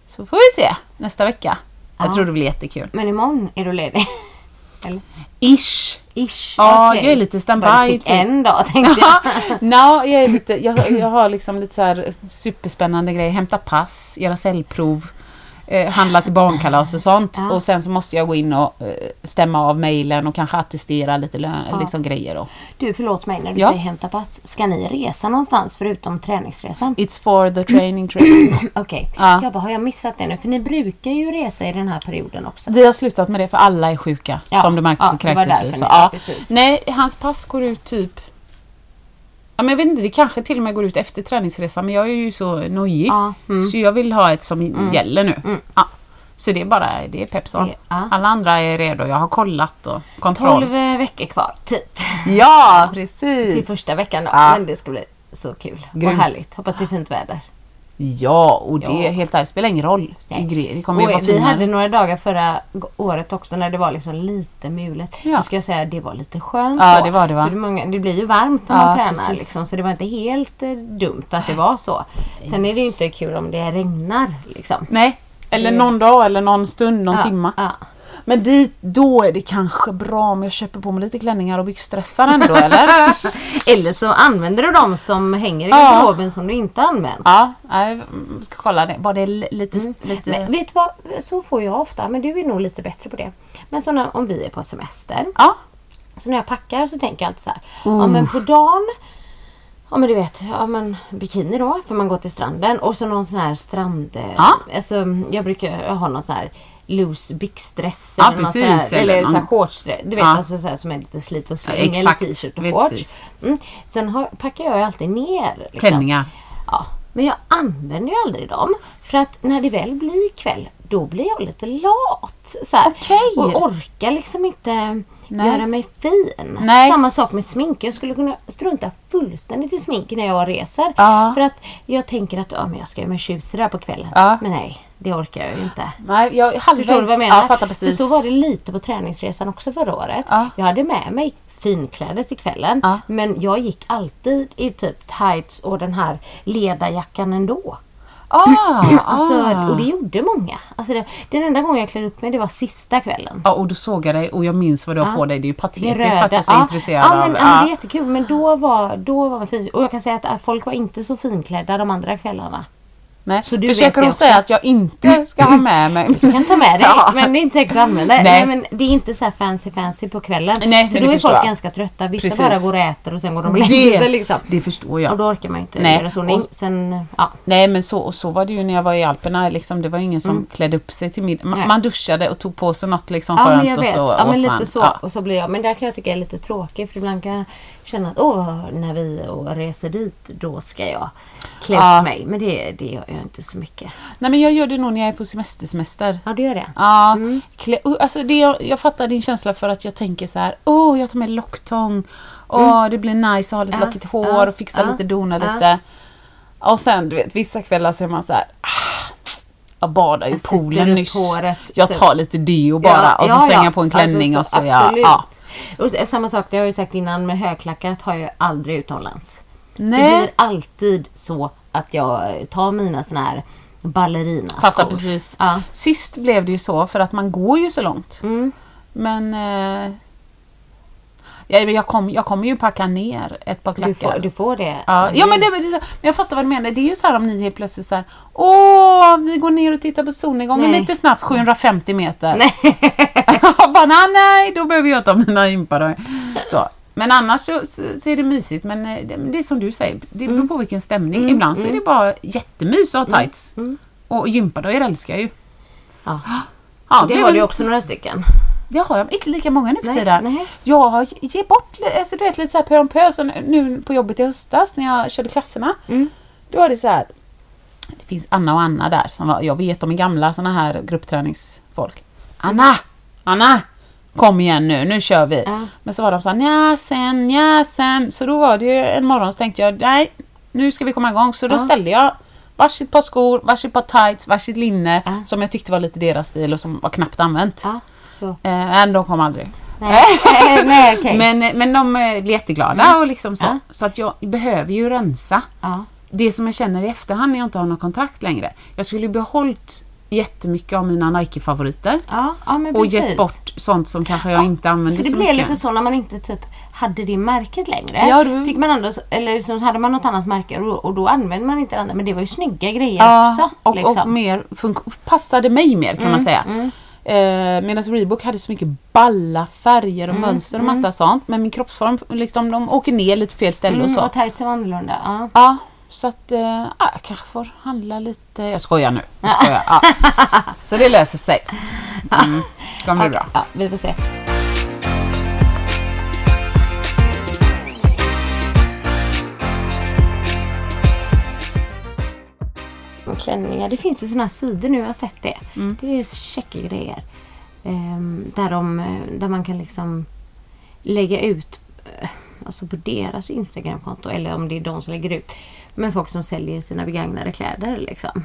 Så får vi se nästa vecka. Jag Ja. tror det blir jättekul. Men imorgon är du ledig? Eller? Ish! Ish. Ja, okej. jag är lite standby, typ. en dag tänkte Ja, jag. no, jag, är lite, jag, jag har liksom lite så superspännande grejer. Hämta pass, göra cellprov, eh, handla till barnkalas och sånt. Ja. Och sen så måste jag gå in och eh, stämma av mejlen och kanske attestera lite lön, liksom grejer. Och. Du, förlåt mig när du Ja. säger hämta pass. Ska ni resa någonstans förutom träningsresan? It's for the training trip. Okej. Ja. Jag bara, har jag missat det nu? För ni brukar ju resa i den här perioden också. Vi har slutat med det för alla är sjuka. Ja, Som du märkte ja, så kräktes vi. Så, ja. ja, precis. Nej, hans pass går ut typ Ja, men jag vet inte, det kanske till och med går ut efter träningsresan men jag är ju så nojig. Ja, mm. Så jag vill ha ett som gäller nu. Ja. Så det är bara det är Pepson. Det- ja. Alla andra är redo. Jag har kollat och kontroll. 12 eh, veckor kvar, typ. Ja, Till precis. första veckan då. Men det ska bli så kul. Grymt. Och härligt. Hoppas det är fint väder. Ja, och det Ja. helt ärligt, spelar ingen roll. Det, Nej. kommer ju Och vara vi finare. hade några dagar förra året också när det var liksom lite mulet. Ja. Nu ska jag säga det var lite skönt Ja, då. det var det, va? Det, många, det blir ju varmt när Ja, man tränar liksom, så det var inte helt eh, dumt att det var så. Sen är det ju inte kul om det regnar liksom. Nej, eller någon dag eller någon stund, någon timma. Ja. Men dit, då är det kanske bra om jag köper på mig lite klänningar och byxdressar ändå eller? Eller så använder du dem som hänger i Ja. garderoben som du inte använt. ja, jag ska kolla det. Bara det är li- lite... lite Men vet du vad, så får jag ofta, men du är nog lite bättre på det. Men så när, om vi är på semester, ja, så när jag packar så tänker jag alltid så här. Ja men på dagen, ja men du vet, ja men bikini då, för man går till stranden. Och så någon sån här strand... eh, Ja. Alltså jag brukar ha någon sån här loose byxdress. Ja, eller precis, Sån här, eller eller så här shortsdress. Du vet Ja. alltså så här som är lite slit och släng. Ja, eller t-shirt och shorts. Mm. Sen har, packar jag ju alltid ner. Liksom. klänningar. Ja, men jag använder ju aldrig dem. För att när det väl blir kväll, då blir jag lite lat. Så här, Okej. Och orkar liksom inte Nej. göra mig fin. Nej. Samma sak med smink. Jag skulle kunna strunta fullständigt i smink när jag reser. Ja. För att jag tänker att ja, men jag ska göra mig tjusig där på kvällen. Ja. Men nej, det orkar jag ju inte. Nej, jag halvvägs. Förstår du vad jag menar? Ja. För så var det lite på träningsresan också förra året. Ja. Jag hade med mig finkläder till kvällen. Men jag gick alltid i typ tights och den här ledarjackan ändå. Ah, Alltså, ah. Och det gjorde många. Alltså det, den enda gången jag klädde upp mig det var sista kvällen. Ja, och du såg jag dig och jag minns vad du har på dig. Det är ju patetiskt att du är så ja. intresserad men, av... ja. men det är jättekul. Men då var, då var man fin. Och jag kan säga att äh, folk var inte så finklädda de andra kvällarna. Nej. så du Försöker det hon säga att jag inte ska ha med mig? Du kan ta med dig, Ja. men det är inte säkert att du använder. Nej. Nej. men det är inte så fancy fancy på kvällen. Nej, För då det är förstår folk ganska trötta. Vissa Precis. bara går och äter och sen går de och lägger sig liksom. det förstår jag. Och då orkar man inte Nej. göra så. Och- Sen, ja. Nej men så, och så var det ju när jag var i Alperna. Liksom, det var ingen som klädde upp sig till middag. Man, man duschade och tog på sig något liksom Ja skönt men jag vet. och så ja, men lite man. så. Ja. Och så blir jag. Men där kan jag tycka är lite tråkigt för ibland kan känna att åh, när vi reser dit då ska jag klä Ja. mig. Men det, det gör jag inte så mycket. Nej men jag gör det nog när jag är på semester semester. Ja, du gör det? Ja, Mm. klä, alltså det, jag, jag fattar din känsla för att jag tänker så här, åh jag tar med locktång, åh det blir nice att ha lite Mm. Ja, lockigt hår ja, och fixa lite, dona lite. Och sen du vet vissa kvällar så är man så här, ah, jag badade i poolen nyss. håret, jag typ. tar lite deo bara och så slänger jag på en klänning Alltså, och så, ja, absolut. ja. Och så- samma sak, det har jag ju sagt innan med högklackat har jag aldrig utomlands. Det Nej, blir alltid så att jag tar mina såna här ballerinaskor. fattar precis. Ja. Sist blev det ju så för att man går ju så långt. Mm. Men... Eh, ja, men jag, kom, jag kommer ju packa ner ett par klackar. Du får, du får det. Ja, ja men, det, det, men jag fattar vad du menar. Det är ju så här om ni helt plötsligt så här, Åh, vi går ner och tittar på solnedgången Nej. lite snabbt, 750 meter. Nej. jag bara, nej, nej, då behöver jag ta mina gympadagar. Så. Men annars så, så, är det mysigt. Men eh, det, det är som du säger, det beror på vilken stämning. Ibland så är det bara jättemys att ha tights. Och gympadagar älskar jag ju. Ja. Ja, det är har väl- du också några stycken. Det har jag inte lika många nu för Nej, tiden. nej. Jag ger bort li- alltså, du vet, lite så här pö om pö. Så nu på jobbet i höstas när jag körde klasserna. Mm. Då var det så här. Det finns Anna och Anna där. Som var, jag vet de är gamla såna här gruppträningsfolk. Anna! Anna! Kom igen nu, nu kör vi. Ja. Men så var de så här, nja sen, nja sen. Så då var det ju en morgon så tänkte jag, nej nu ska vi komma igång. Så då Ja. ställde jag varsitt par skor, varsitt par tights, varsitt linne. Som jag tyckte var lite deras stil och som var knappt använt. Ja, så. Eh, de kom aldrig. Nej, nej okej. Men, men de eh, blir jätteglada och liksom så. Ja. Så att jag behöver ju rensa. Ja. Det som jag känner i efterhand när jag inte har något kontrakt längre. Jag skulle ju behållit jättemycket av mina Nike-favoriter. Ja, ja, men Och gett bort sånt som kanske jag inte använder För det så blev mycket. lite så när man inte typ hade det märket längre. Ja, du- Fick man ändå, eller så hade man något annat märke och, och då använde man inte det andra. Men det var ju snygga grejer Ja, också. och, liksom. och mer passade mig mer kan man säga. Eh, Medan Reebok hade så mycket balla färger och mönster och massa sånt. Men min kroppsform, liksom, de åker ner lite fel ställe och mm, så. och tightsen var annorlunda. Ja. Ja, så att eh, ja, jag kanske får handla lite. Jag skojar nu. Jag skojar. Ja. Så det löser sig. Mm. Det kommer bli bra. ja, vi får se. Klänningar, det finns ju såna här sidor nu, jag har sett det. Mm. Det är checka grejer. Ehm, där, de, eh, där man kan liksom lägga ut eh, alltså på deras Instagramkonto eller om det är de som lägger ut. Men folk som säljer sina begagnade kläder liksom.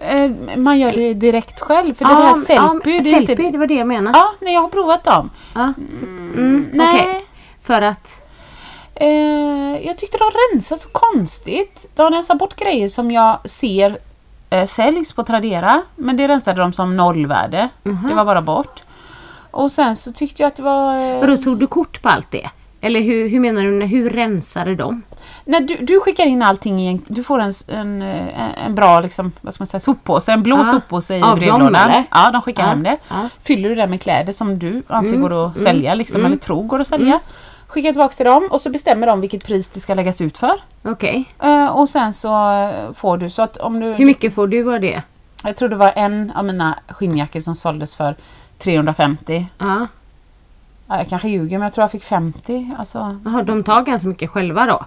Eh, man gör det direkt själv. För det Ja, här men- Sellpy, ja, det inte... det var det jag menade. Ja, nej, jag har provat dem. Ja. Mm, nej. okej. För att... Eh, jag tyckte de rensar så konstigt. De rensar bort grejer som jag ser eh, säljs på Tradera. Men det rensade de som nollvärde. Det var bara bort. Och sen så tyckte jag att det var... Eh, Vadå, tog du kort på allt det? Eller hur, hur menar du, hur rensade de? När du, du skickar in allting i en, du får en, en, eh, en bra liksom, vad ska man säga, soppåse, en blå Ja. soppåse i dem, brevlådan. Ja, de skickar Ja, hem det. Mm, Fyller du det med kläder som du anser går att sälja liksom, eller tror går att sälja. Skickar tillbaka till dem och så bestämmer de vilket pris det ska läggas ut för. Okej. Eh, och sen så eh, får du så att om du... Hur mycket får du av det? Jag tror det var en av mina skinnjackor som såldes för 350. Ja. Ja, jag kanske ljuger men jag tror jag fick 50. Alltså, Jaha, de tar ganska mycket själva då?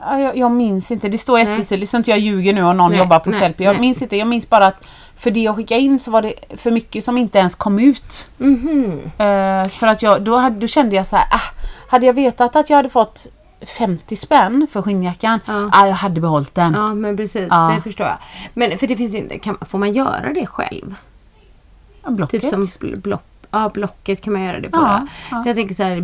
Ja, jag, jag minns inte, det står jättetydligt så inte jag ljuger nu och någon Nej, jobbar på nej, Sellpy. Jag nej. minns inte, jag minns bara att för det jag skickade in så var det för mycket som inte ens kom ut. Mhm. Eh, för att jag, då, hade, då kände jag så här, ah, hade jag vetat att jag hade fått 50 spänn för skinnjackan, Ja. ah, jag hade behållit den. Ja, men precis. Ja. Det förstår jag. Men för det finns inte, kan, får man göra det själv? Ja, Blocket. Typ som bl- block, ja, Blocket kan man göra det på. Ja, Ja, ja. Jag tänker så här,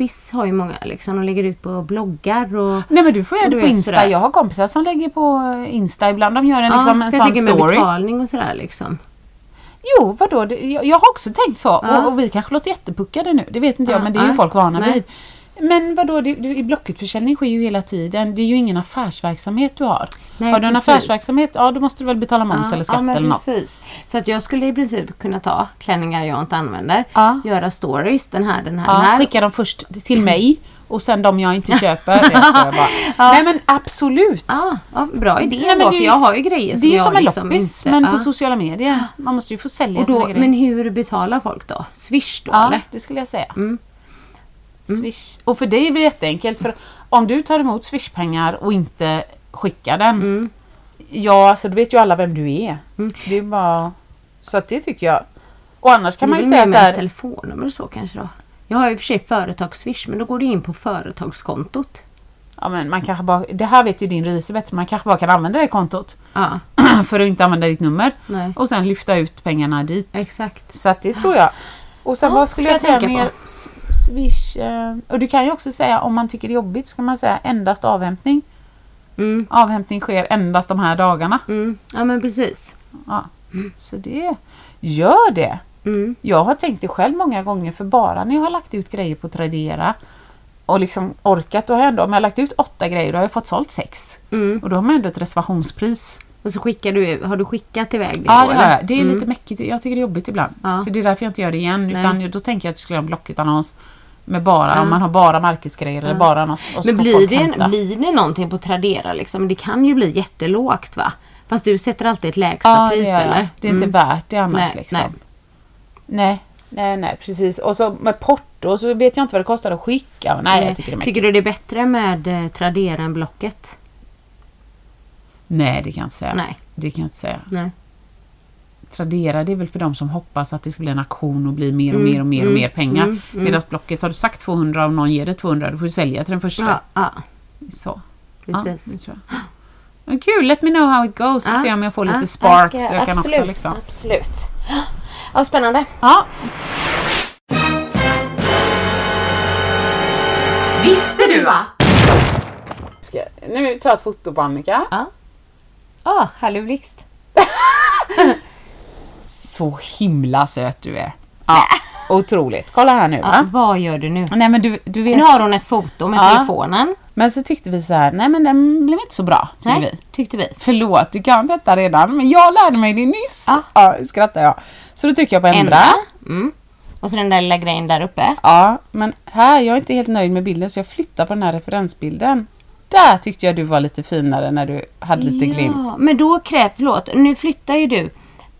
Bloppis har ju många liksom. De lägger ut på bloggar och... Nej men du får göra det på Insta. sådär. Jag har kompisar som lägger på Insta ibland. De gör en, Ja, liksom, en sån tänker med story. betalning och sådär liksom. Jo, vadå? Det, jag, jag har också tänkt så. Ja. Och, och vi kanske låter jättepuckade nu. Det vet inte Ja, jag, men det är ju folk vana vid. Men vadå, det, du, i Blocketförsäljning sker ju hela tiden. Det är ju ingen affärsverksamhet du har. Nej, har du en precis. affärsverksamhet, ja då måste du väl betala moms eller skatt ja, eller något. precis. Så att jag skulle i princip kunna ta klänningar jag inte använder, Ja. göra stories, den här, den här, den Ja, här. skicka dem först till mig och sen de jag inte köper. det skojar bara. Nej men absolut. Ja, ja, bra idé Nej, men det är för ju- jag har ju grejer som Det är jag som en liksom loppis inte... men ja. på sociala medier. Man måste ju få sälja och sina då, grejer. Men hur betalar folk då? Swish då Ja, eller? det skulle jag säga. Mm. Swish. Och för dig blir det jätteenkelt. För om du tar emot swishpengar och inte skickar den. Mm. Ja, alltså då vet ju alla vem du är. Det är bara... Så att det tycker jag. Och annars kan man ju säga så här. telefonnummer och så kanske då. Jag har ju för sig företagsswish men då går det in på företagskontot. Ja, men man kanske bara, det här vet ju din revisor bättre. Man kanske bara kan använda det kontot. Ja, för att inte använda ditt nummer. nej. Och sen lyfta ut pengarna dit. Exakt. Så att det tror jag. Och sen Ja, vad skulle ska jag, jag säga mer? på. Swish. Eh, och du kan ju också säga om man tycker det är jobbigt så kan man säga endast avhämtning. Mm, Avhämtning sker endast de här dagarna. mm. Ja men precis. Ja. Så det, gör det. Mm. Jag har tänkt det själv många gånger för bara när jag har lagt ut grejer på Tradera och liksom orkat, då har jag ändå, om jag har lagt ut åtta grejer då har jag fått sålt sex. Mm. Och då har man ändå ett reservationspris. Och så skickar du, har du skickat iväg det Ja, då, det, eller? jag. det är lite mäckigt. Jag tycker det är jobbigt ibland. Ja. Så det är därför jag inte gör det igen. Nej. Utan då tänker jag att jag skulle göra en Blocket-annons med bara, om man har bara marknadsgrejer eller bara något. Men blir det, hämta. blir det någonting på Tradera liksom? Det kan ju bli jättelågt va? Fast du sätter alltid ett lägsta Ja, det pris gör jag. eller? Det är inte Mm. värt det annars Nej, liksom. nej. Nej. nej, nej, precis. Och så med porto så vet jag inte vad det kostar att skicka. Nej, jag tycker det är mäckigt. Tycker du det är bättre med eh, Tradera än Blocket? Nej, det kan jag inte säga. Nej. Det kan jag inte säga. Nej. Tradera det är väl för de som hoppas att det ska bli en auktion och bli mer och mer och mer och mer pengar. mm, mm. Medan Blocket, har du sagt 200 och någon ger dig 200, då får du sälja till den första. Ja, ja Så. precis. Ja, det tror jag. Men kul, let me know how it goes och Ja, se om jag får ja, lite spark jag ska- så jag kan absolut, också liksom. Absolut. Ja, spännande. Ja. Visste du va? Ska, nu tar jag ett foto på Annika. Ja. Ah, härlig blixt. Så himla söt du är. Ja, otroligt. Kolla här nu Ja, va. vad gör du nu? Nej men du, du vet. Nu har hon ett foto med Ja. telefonen. Men så tyckte vi så här, nej men den blev inte så bra tycker Nej, vi. tyckte vi. Förlåt, du kan detta redan, men jag lärde mig det nyss. Ja. Ja, skrattar jag. Så då trycker jag på ändra. Ändra. Mm. Och så den där lilla grejen där uppe. Ja, men här, jag är inte helt nöjd med bilden så jag flyttar på den här referensbilden. Där tyckte jag du var lite finare när du hade lite glimt. Ja, men då krävs, förlåt, nu flyttar ju du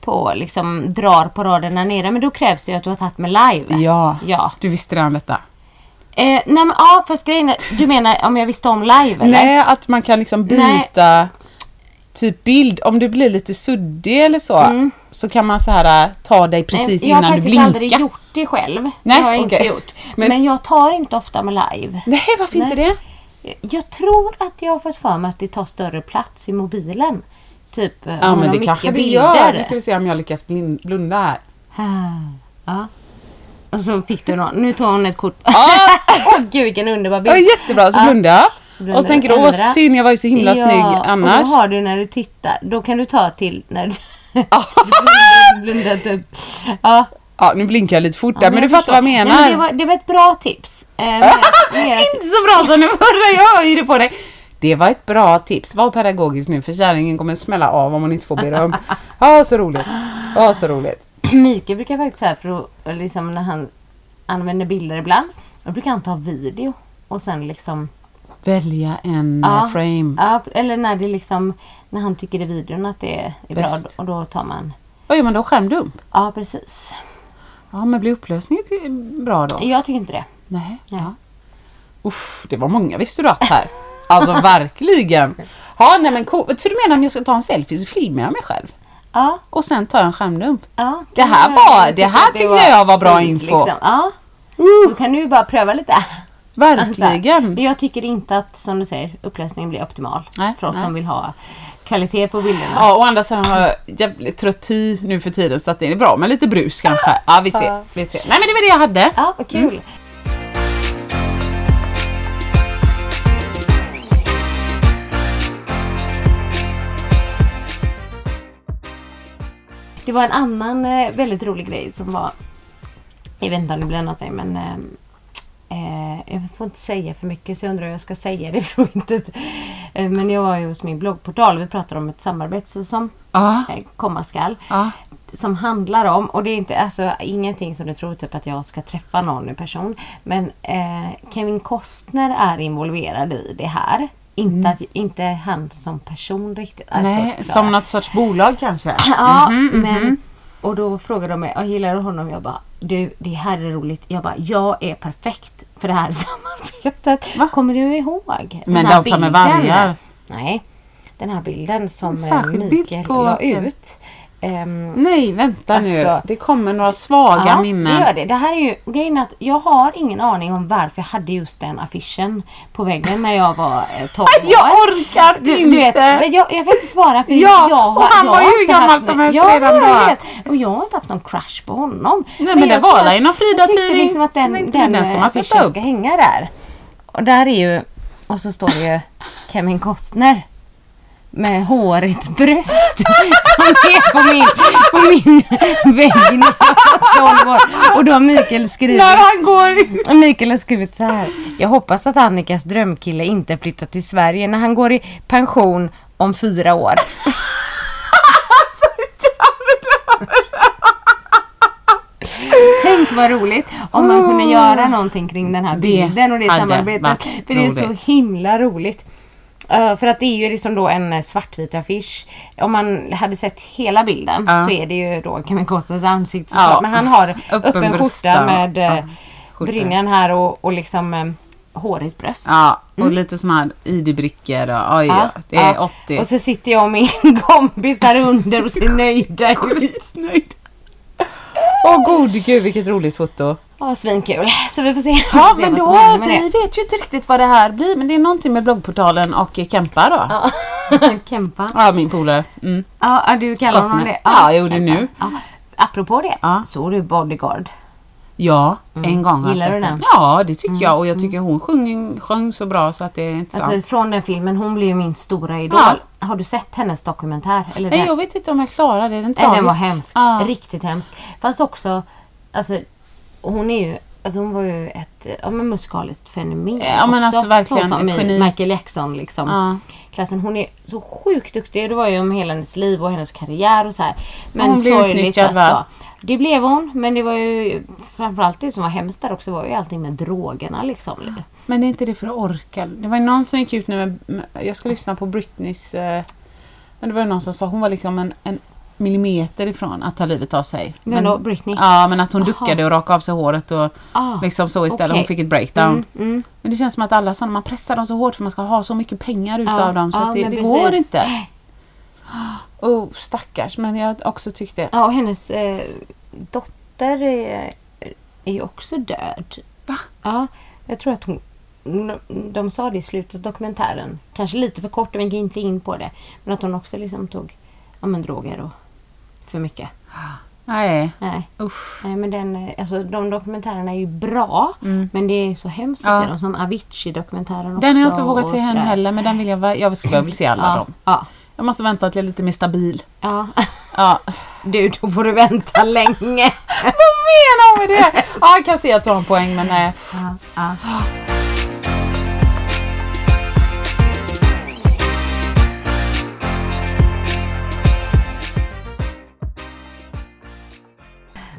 på liksom drar på raderna nere men då krävs det ju att du har tagit med live. Ja, Ja. du visste redan detta. Eh, nej men ja fast grejen är, du menar om jag visste om live eller? Nej, att man kan liksom byta typ bild. Om du blir lite suddig eller så, så kan man så här äh, ta dig precis Nej, jag har innan du faktiskt blinkar. aldrig gjort det själv. Nej, det har jag inte okej. gjort. Men- Men, jag tar inte ofta med live. Nej, varför inte Nej. det? Jag tror att jag har fått för mig att det tar större plats i mobilen. Typ eh, Ja, men det kanske det gör. Nu ska vi se om jag lyckas blunda här. Här. Ja. Och så fick du någon. Nu tar hon ett kort. Åh gud vilken underbar bild. Ja, jättebra, så Ja. blundar jag. Så Och så tänker du, åh synd, jag var ju så himla snygg annars. och då har du när du tittar. Då kan du ta till när du blundar typ. Ja. Ja, nu blinkar jag lite fort där, Ja, men du jag fattar vad jag menar. Nej, men det, var, det var ett bra tips. Eh, mer att- Inte så bra som den förra, jag hör ju det på dig. Det var ett bra tips. Var pedagogisk nu för kärringen kommer smälla av om hon inte får beröm. Ja, så roligt. Ja, så roligt. Mikael brukar faktiskt säga för att, liksom när han använder bilder ibland. Då brukar han ta video. Och sen liksom. Välja en Ja. eh, frame. Ja, eller när det liksom. När han tycker i videon att det är bra. Bäst. Och då tar man. Vad gör man då? Skärmdump? Ja, precis. Ja, men blir upplösningen bra då? Jag tycker inte det. Nej. Nej. Ja. Uff, det var många visste du att här. Alltså verkligen. Ja, nej men cool. Så du menar om jag ska ta en selfie så filmar jag mig själv? Ja. Och sen tar jag en skärmdump? ja Det här var- jag det här tycker jag var bra fint, info. Liksom. Ja. Då kan du ju bara pröva lite. Verkligen. Men jag tycker inte att, som du säger, upplösningen blir optimal. Nej, för oss nej. som vill ha kvalitet på bilderna. Ja, å andra sidan har jag jävligt trött hy nu för tiden så att det är bra med lite brus kanske. Ja, vi ser. Vi ser. Nej men det var det jag hade. Ja, vad kul. Mm. Det var en annan eh, väldigt rolig grej som var... Jag vet inte om det blir någonting men... Eh, eh, jag får inte säga för mycket så jag undrar hur jag ska säga det för att inte... Eh, men jag var ju hos min bloggportal och vi pratade om ett samarbete som Ja. eh, komma skall. Ja. Som handlar om, och det är inte, alltså, ingenting som du tror typ att jag ska träffa någon i person. Men eh, Kevin Costner är involverad i det här. Inte, att, inte han som person riktigt. Mm. Nej, som något sorts bolag kanske? Ja, Mhm, men... Och då frågade de mig, jag gillar du honom? Jag bara, du det här är roligt. Jag bara, jag är perfekt för det här samarbetet. Va? Kommer du ihåg? Men här Dansa med bilden? vargar? Nej, den här bilden som eh, bild Mikael på la ut. Ehm, Nej, vänta nu. Alltså- Det kommer några svaga Ja, minnen. det gör det. Det här är ju grejen att jag har ingen aning om varför jag hade just den affischen på väggen när jag var eh, 12 år. Jag orkar Du, inte! du vet, men jag, jag kan inte svara för Ja, jag har, och han jag var ju gammal haft- som ja, jag dag. vet. Och jag har inte haft någon crush på honom. Nej, men det jag var att- i någon Frida-tidning. liksom att den, den, du, den ska eh, affischen ska hänga där. Och där är ju, och så står det ju Kevin Costner. Med hårigt bröst som är på min, på min vägg när jag var 12 år. Och då har Mikael skrivit När han går... Mikael har skrivit så här. Jag hoppas att Annikas drömkille inte flyttar till Sverige när han går i pension om fyra år. Tänk vad roligt om man kunde göra någonting kring den här bilden och det samarbetet. För det är så himla roligt. Uh, för att det är ju liksom då en eh, svartvit affisch. Om man hade sett hela bilden Ja. så är det ju då Kevin Costners ansikte såklart. Men han har Öppen skjorta med uh, brynjan här och, och liksom um, hårigt bröst. Ja, och lite såna här ID-brickor och oj, ja, det är ja. 80. Och så sitter jag och min kompis där under och ser nöjda ut. Åh gode gud vilket roligt foto. Ja, svinkul. Så vi får se, Ja vi får se men då, vi vet ju inte riktigt vad det här blir men det är någonting med bloggportalen och Kempa då. Ja, det. Kempa. min polare. Mm. Ja, ja, du kallar honom det. Ja, jag gjorde Kempa. nu. Ja. Apropå det, Ja. såg du Bodyguard? Ja, en gång Mm. Gillar du den? Ja det tycker jag och jag tycker hon sjöng, sjöng så bra så att det är inte sant. Alltså från den filmen, hon blev ju min stora idol. Ja. Har du sett hennes dokumentär? Eller Nej den? jag vet inte om jag klarar det. Den, Nej, den var hemsk. Ja. Riktigt hemsk. Fast också, alltså hon är ju Alltså hon var ju ett ja, men musikaliskt fenomen Ja, men också. alltså verkligen Så som ett i. Michael Jackson liksom. Ja. Klassen. Hon är så sjukt duktig. Det var ju om hela hennes liv och hennes karriär och så här. Men Hon sorgligt va? alltså. Det blev hon. Men det var ju framförallt det som var hemskt där också var ju allting med drogerna liksom. Men det är inte det för att orka. Det var ju någon som gick ut nu med, med jag ska lyssna på Britneys, eh, men det var ju någon som sa hon var liksom en, en millimeter ifrån att ta livet av sig. Men då, Britney? Ja, men att hon Aha. duckade och rakade av sig håret och Ah, liksom så istället. okej. Hon fick ett breakdown. Mm, mm. Men det känns som att alla sådana, man pressar dem så hårt för man ska ha så mycket pengar utav Ja, dem så ja, att det, men det går inte. Oh, stackars, men jag också tyckte... Ja, och hennes eh, dotter är, är också död. Va? Ja, jag tror att hon... De, de sa det i slutet av dokumentären. Kanske lite för kort, vi gick inte in på det. Men att hon också liksom tog ja, men droger och för mycket. Nej, Nej, usch. nej men den, alltså, de dokumentärerna är ju bra. Men det är så hemskt att Mm. Ja. se dem. Som Avicii-dokumentären också. Den har jag inte vågat se än heller men den vill jag, jag skulle vill se alla Ja, dem. ja, Jag måste vänta till jag är lite mer stabil. ja. Ja. Du, då får du vänta länge. Vad menar hon med det? Ja, jag kan se att du har en poäng men nej. Ja,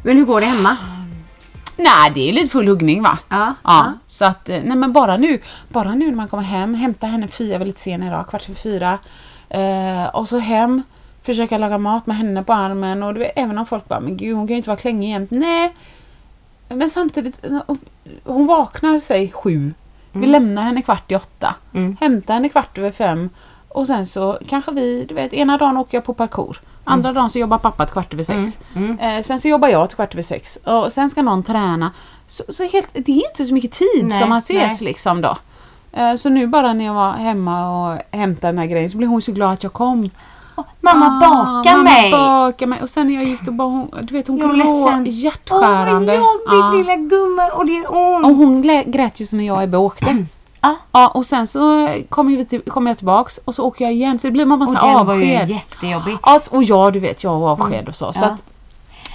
Men hur går det hemma? Nej, det är lite full huggning va? Ja, Ja, så att, eh, nej men bara nu, bara nu när man kommer hem, hämta henne fyra, lite sen idag, kvart för fyra. Eh, och så hem, försöka laga mat med henne på armen och vet, även om folk bara, men gud hon kan ju inte vara klängig jämt. Nej, men samtidigt, eh, hon vaknar sig sju. Vi lämnar henne kvart i åtta. Mm. Hämtar henne kvart över fem. Och sen så kanske vi, du vet, ena dagen åker jag på parkour. Andra dagen så jobbar pappa till kvart över sex. Eh, sen så jobbar jag till kvart över sex. Och sen ska någon träna. Så, så helt, det är inte så mycket tid Nej, som man ses nej. liksom då. Eh, så nu bara när jag var hemma och hämtade den här grejen så blev hon så glad att jag kom. Mamma Ah, bakar mamma mig! bakar mig. Och sen när jag gick då bara hon, du vet hon är kunde ledsen. hjärtskärande. Åh, vad jobbigt Ja. lilla gumman och det gör ont. Och hon grät ju så när jag är åkte. Ja. Ja, och sen så kommer till, kom jag tillbaks och så åker jag igen så det blir man Och massa den var ju avsked. jättejobbig. Alltså, och ja, du vet, jag har avsked och så. så Ja. att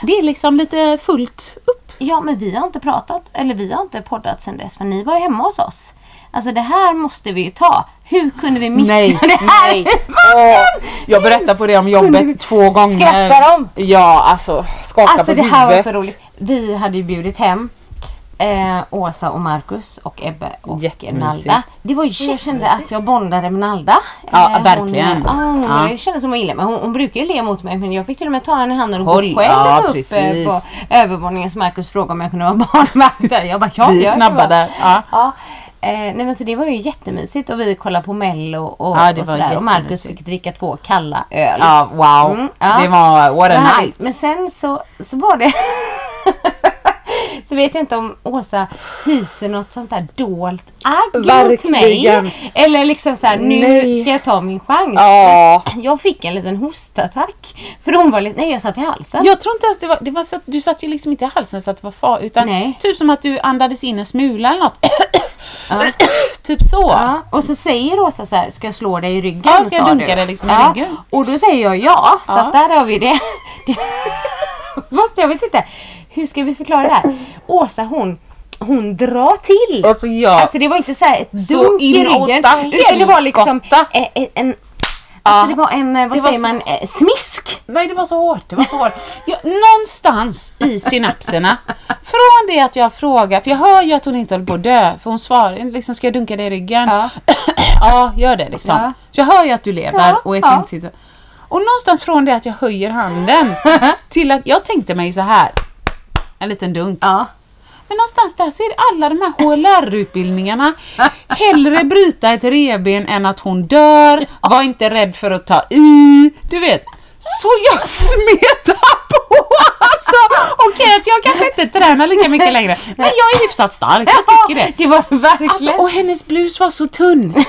det är liksom lite fullt upp. Ja, men vi har inte pratat, eller vi har inte poddat sen dess, för ni var ju hemma hos oss. Alltså det här måste vi ju ta. Hur kunde vi missa det här? nej. Åh, jag berättar på det om jobbet två gånger. Skrattar de? Ja, alltså skaka Alltså på det här huvudet. var så roligt. Vi hade ju bjudit hem eh, Åsa och Marcus och Ebbe och. Nalda. Det var ju, jag kände att jag bondade med Nalda. Ja, hon, verkligen. ja, hon, Ja. Jag kände som hon gillade mig. Hon, hon brukar ju le mot mig men jag fick till och med ta henne i handen och Håll, gå själv ja, upp eh, precis. på övervåningen. Så Marcus frågade om jag kunde vara barnvakt. Jag bara ja, Vi är snabba där. Ja. Ja. Eh, nej men så det var ju jättemysigt och vi kollade på mello och, Ja, och sådär. Och Marcus fick dricka två kalla öl. Ja, wow. Mm, ja. Det var what a night. Men sen så, så var det... så vet jag inte om Åsa hyser något sånt där dolt agg mot mig. Eller liksom så här, nu Nej. ska jag ta min chans. Ja. Jag fick en liten hostattack. För hon var lite, nej jag satt i halsen. Jag tror inte ens det var, det var så att du satt ju liksom inte i halsen så att det var far utan Nej. typ som att du andades in en smula eller något. Ja. typ så. Ja, och så säger Rosa så här, ska jag slå dig i ryggen? Ja, ska jag dunka du. dig liksom i ja. ryggen? Och då säger jag ja, så där har vi det. Fast jag vet inte, hur ska vi förklara det här? Åsa hon, hon drar till. Alltså, ja. Alltså det var inte så här ett dunk i ryggen. Utan det var liksom helskotta. eh, eh, en, alltså det var en, eh, vad Det säger man, smisk. Nej, det var så hårt. Det var så hårt. Jag, någonstans i synapserna, från det att jag frågar, för jag hör ju att hon inte håller på att dö, för hon svarar liksom, ska jag dunka dig i ryggen? Ja. Ja, gör det liksom. Ja. Så jag hör ju att du lever Ja, och är ja. ja. Och någonstans från det att jag höjer handen till att jag tänkte mig så här. En liten dunk. Ja. Men någonstans där så är det alla de här HLR-utbildningarna. Hellre bryta ett reben än att hon dör. Var inte rädd för att ta i. Du vet. Så jag smetar på alltså. Okej att jag kanske inte tränar lika mycket längre. Men jag är hyfsat stark, jag tycker det. Det var verkligen. Alltså, och hennes blus var så tunn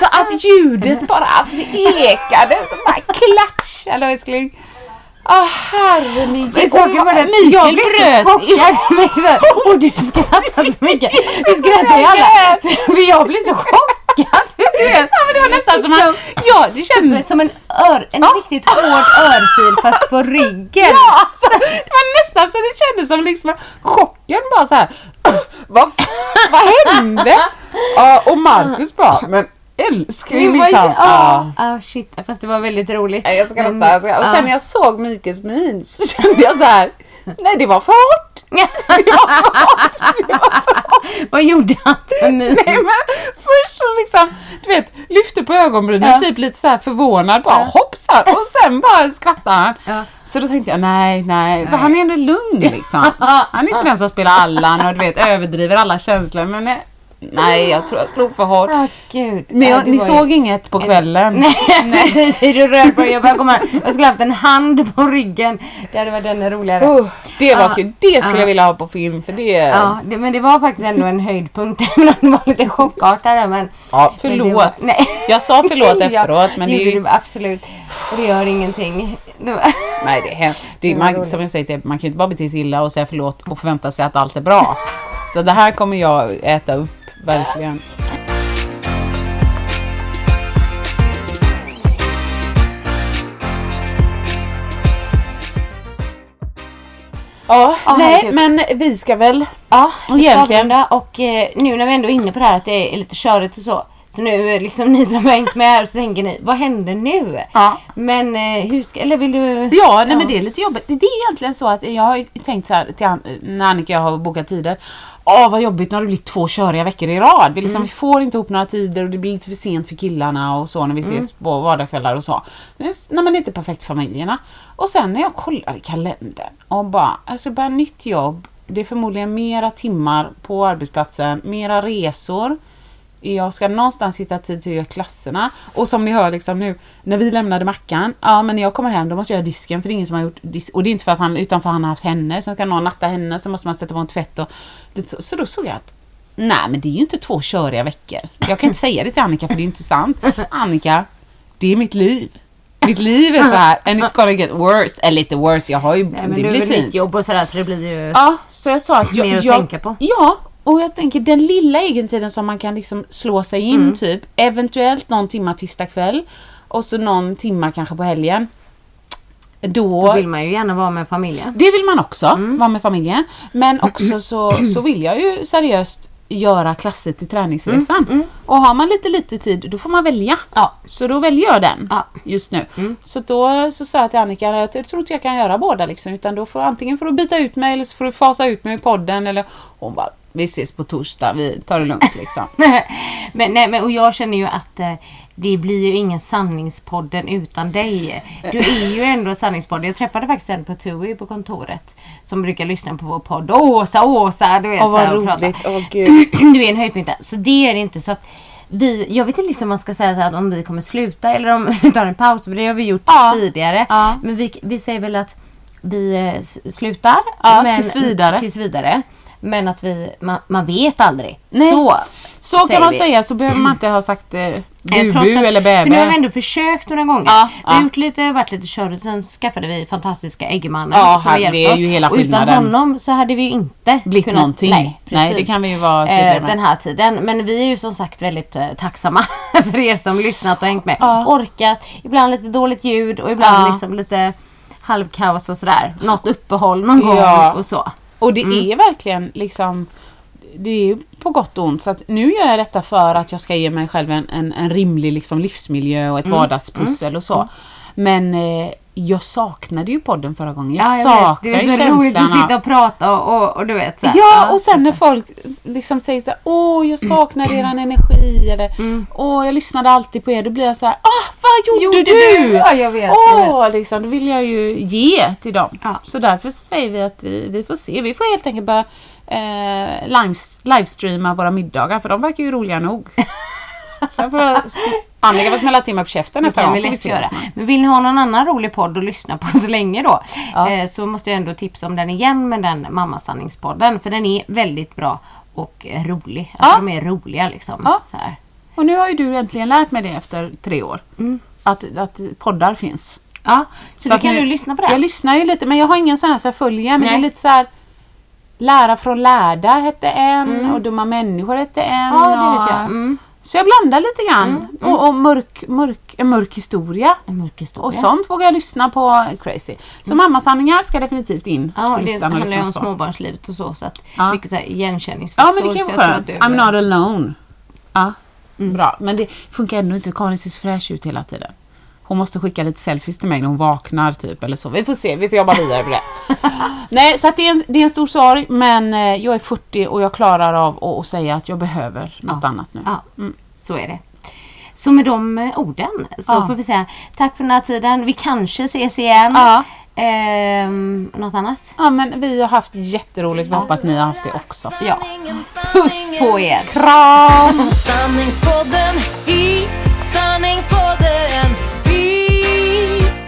så att ljudet bara alltså, det ekade som bara klatsch. Eller älskling. Åh herre min Men saken var den, jag blev så chockad. Och du skrattar så mycket. Du skrattar ju alla. För jag blev så chockad. Ja, men det var nästan som att, ja det kändes Som en, ör, en riktigt hård örfil fast på ryggen. Ja, alltså, det var nästan så det kändes som liksom chocken bara så här. Vad, vad hände? Ja, och Marcus bara, men älskling liksom. Ja. Ja, ah, shit. Fast det var väldigt roligt. Nej, Jag skrattar. Men- Jag skrattar. Och sen ja. när jag såg Mikaels min så kände jag så här. Nej det var för hårt. Vad gjorde han för min? Nej men först så liksom, du vet, lyfte på ögonbrynen Ja. typ lite så här förvånad bara hoppsan och sen bara skrattade han. Ja. Så då tänkte jag nej, nej, för han är ändå lugn liksom. Han är inte den som spelar Allan och du vet överdriver alla känslor men nej, nej jag tror jag slog för hårt. Åh gud. Men Ja, jag, det ni var ju- såg inget på kvällen? Nej, precis. Är du röd på det? Jag bara komma här. Jag skulle haft en hand på ryggen. Det hade varit ännu roligare. Oh, det var Ja. kul, det skulle Ja. jag vilja ha på film för det... Ja, det, men det var faktiskt ändå en höjdpunkt. Även om det var lite chockartade. Men, Ja, men det förlåt. var- nej. Jag sa förlåt Ja, efteråt men det gjorde ju... absolut. Och det gör ingenting. Det var... Nej det är hemskt. Det är, Det man, som jag säger, er, man kan ju inte bara bete sig illa och säga förlåt och förvänta sig att allt är bra. Så det här kommer jag äta upp, verkligen. Ja, Ja, nej herregud. men vi ska väl... Ja, vi ska avrunda och eh, nu när vi ändå är inne på det här att det är lite körigt och så. Så nu liksom ni som har hängt med här så tänker ni, vad händer nu? Ja. Men eh, hur ska, eller vill du? Ja, nej men det är lite jobbigt. Det är egentligen så att jag har tänkt så här till An- när Annika och jag har bokat tider. Åh vad jobbigt, nu har det blivit två köriga veckor i rad. Vi, liksom, vi får inte ihop några tider och det blir lite för sent för killarna och så när vi ses på vardagskvällar och så. Men Nej men det är inte perfekt för familjerna. Och sen när jag kollar i kalendern och bara, alltså börja nytt jobb. Det är förmodligen mera timmar på arbetsplatsen, mera resor. Jag ska någonstans hitta tid till klasserna. Och som ni hör liksom nu, när vi lämnade Mackan, ja men när jag kommer hem då måste jag göra disken för det är ingen som har gjort dis- Och det är inte för att han, utan för att han har haft henne, sen ska någon natta henne, så måste man sätta på en tvätt och så. Så då såg jag att Nej men det är ju inte två köriga veckor. Jag kan inte säga det till Annika för det är inte sant. Annika, det är mitt liv. Mitt liv är så här and it's gonna get worse. Eller lite worse, jag har ju, Nej, men det du är blir väl fint. nytt jobb och sådär så det blir ju... Ja, så jag sa att jag, Mer att jag, tänka på. Ja, och jag tänker den lilla egentiden som man kan liksom slå sig in Mm. typ. Eventuellt någon timma tisdag kväll. Och så någon timma kanske på helgen. Då, Då vill man ju gärna vara med familjen. det vill man också, Mm. vara med familjen. Men också så, så vill jag ju seriöst göra klasser till träningsresan. Och har man lite lite tid, då får man välja. Mm, Ja. Så då väljer jag den Ja. just nu. Så då så sa jag till Annika, jag tror inte jag kan göra båda liksom, utan då får antingen får du byta ut mig eller så får du fasa ut mig i podden eller hon bara, vi ses på torsdag, vi tar det lugnt liksom. men, nej, men, och jag känner ju att eh, det blir ju ingen sanningspodden utan dig. Du är ju ändå sanningspodden. Jag träffade faktiskt en på TUI på kontoret som brukar lyssna på vår podd. Åsa, Åsa, du vet. Åh vad roligt, åh gud. du är en höjdpunkt. Så det är det inte. Så att vi, jag vet inte liksom om man ska säga så här, att om vi kommer sluta eller om vi tar en paus. För det har vi gjort Ja. tidigare. Ja. Men vi, vi säger väl att vi eh, slutar. Ja, men, tills vidare. Tills vidare. Men att vi, man, man vet aldrig. Nej. Så. Så kan man vi. säga, så behöver man inte ha sagt eh, trots att- eller bäbe. För nu har vi ändå försökt några gånger. Ja, vi har ja. gjort lite, varit lite kör sen skaffade vi fantastiska äggmannen Ja, som har det hjälpt är oss. ju hela och utan honom så hade vi ju inte Blivit kunnat, någonting. Nej, Nej, precis. det kan vi ju vara eh. Den här tiden. Men vi är ju som sagt väldigt eh, tacksamma för er som lyssnat och hängt med. Ja. Orkat. Ibland lite dåligt ljud och ibland liksom lite halvkaos och sådär. Något uppehåll någon gång och så. Och det Mm. är verkligen liksom det är ju på gott och ont. Så att nu gör jag detta för att jag ska ge mig själv en, en, en rimlig liksom livsmiljö och ett Mm. vardagspussel och så. Men eh, jag saknade ju podden förra gången. Jag, Ja, jag saknar vet. Det ju är så roligt att känslan sitta och prata och, och, och du vet så här. Ja, och sen när folk liksom säger så här, åh jag saknar eran energi eller åh jag lyssnade alltid på er, då blir jag så här, ah vad gjorde, Gjorde du? du? Ja, jag vet, Åh, liksom, då vill jag ju ge till dem. Ja. Så därför så säger vi att vi, vi får se, vi får helt enkelt börja eh, lives, livestreama våra middagar för de verkar ju roliga nog. så jag får, Annika får smälla till mig på käften nästa gång. vi vi göra. Men vill ni ha någon annan rolig podd att lyssna på så länge då Ja. eh, så måste jag ändå tipsa om den igen med den Mammasanningspodden. För den är väldigt bra och rolig. Alltså Ja. de är roliga liksom. Ja. Så här. Och nu har ju du äntligen lärt mig det efter tre år. Att, att poddar finns. Ja, så, Så att kan nu- du lyssna på det. Jag lyssnar ju lite men jag har ingen sån här så jag följer men Nej. det är lite så här Lära från lärda hette en och Dumma människor hette en. Mm. ja, det vet jag. Mm. Så jag blandar lite grann. Och, och mörk, mörk, en mörk historia. En mörk historia. Och sånt vågar jag lyssna på crazy. Så mammasanningar ska definitivt in Ja, på det listan handlar ju om småbarnslivet och så. så att Ja. Mycket så här igenkänningsfaktor. Ja men det kan vara skönt. I'm not alone. Ja, Mm. bra. Men det funkar ändå inte. Karin ser så fräsch ut hela tiden. Hon måste skicka lite selfies till mig när hon vaknar typ eller så. Vi får se, vi får jobba vidare på det. Nej, så att det, är en, det är en stor sorg men eh, jag är 40 och jag klarar av att, säga att jag behöver något annat nu. Ja, så är det. Så med de eh, orden så Ja. får vi säga tack för den här tiden. Vi kanske ses igen. Ja. Ehm, något annat? Ja men vi har haft jätteroligt, vi hoppas ni har haft det också. Ja. Puss på er! Kram! Sanningspodden i Sanningspodden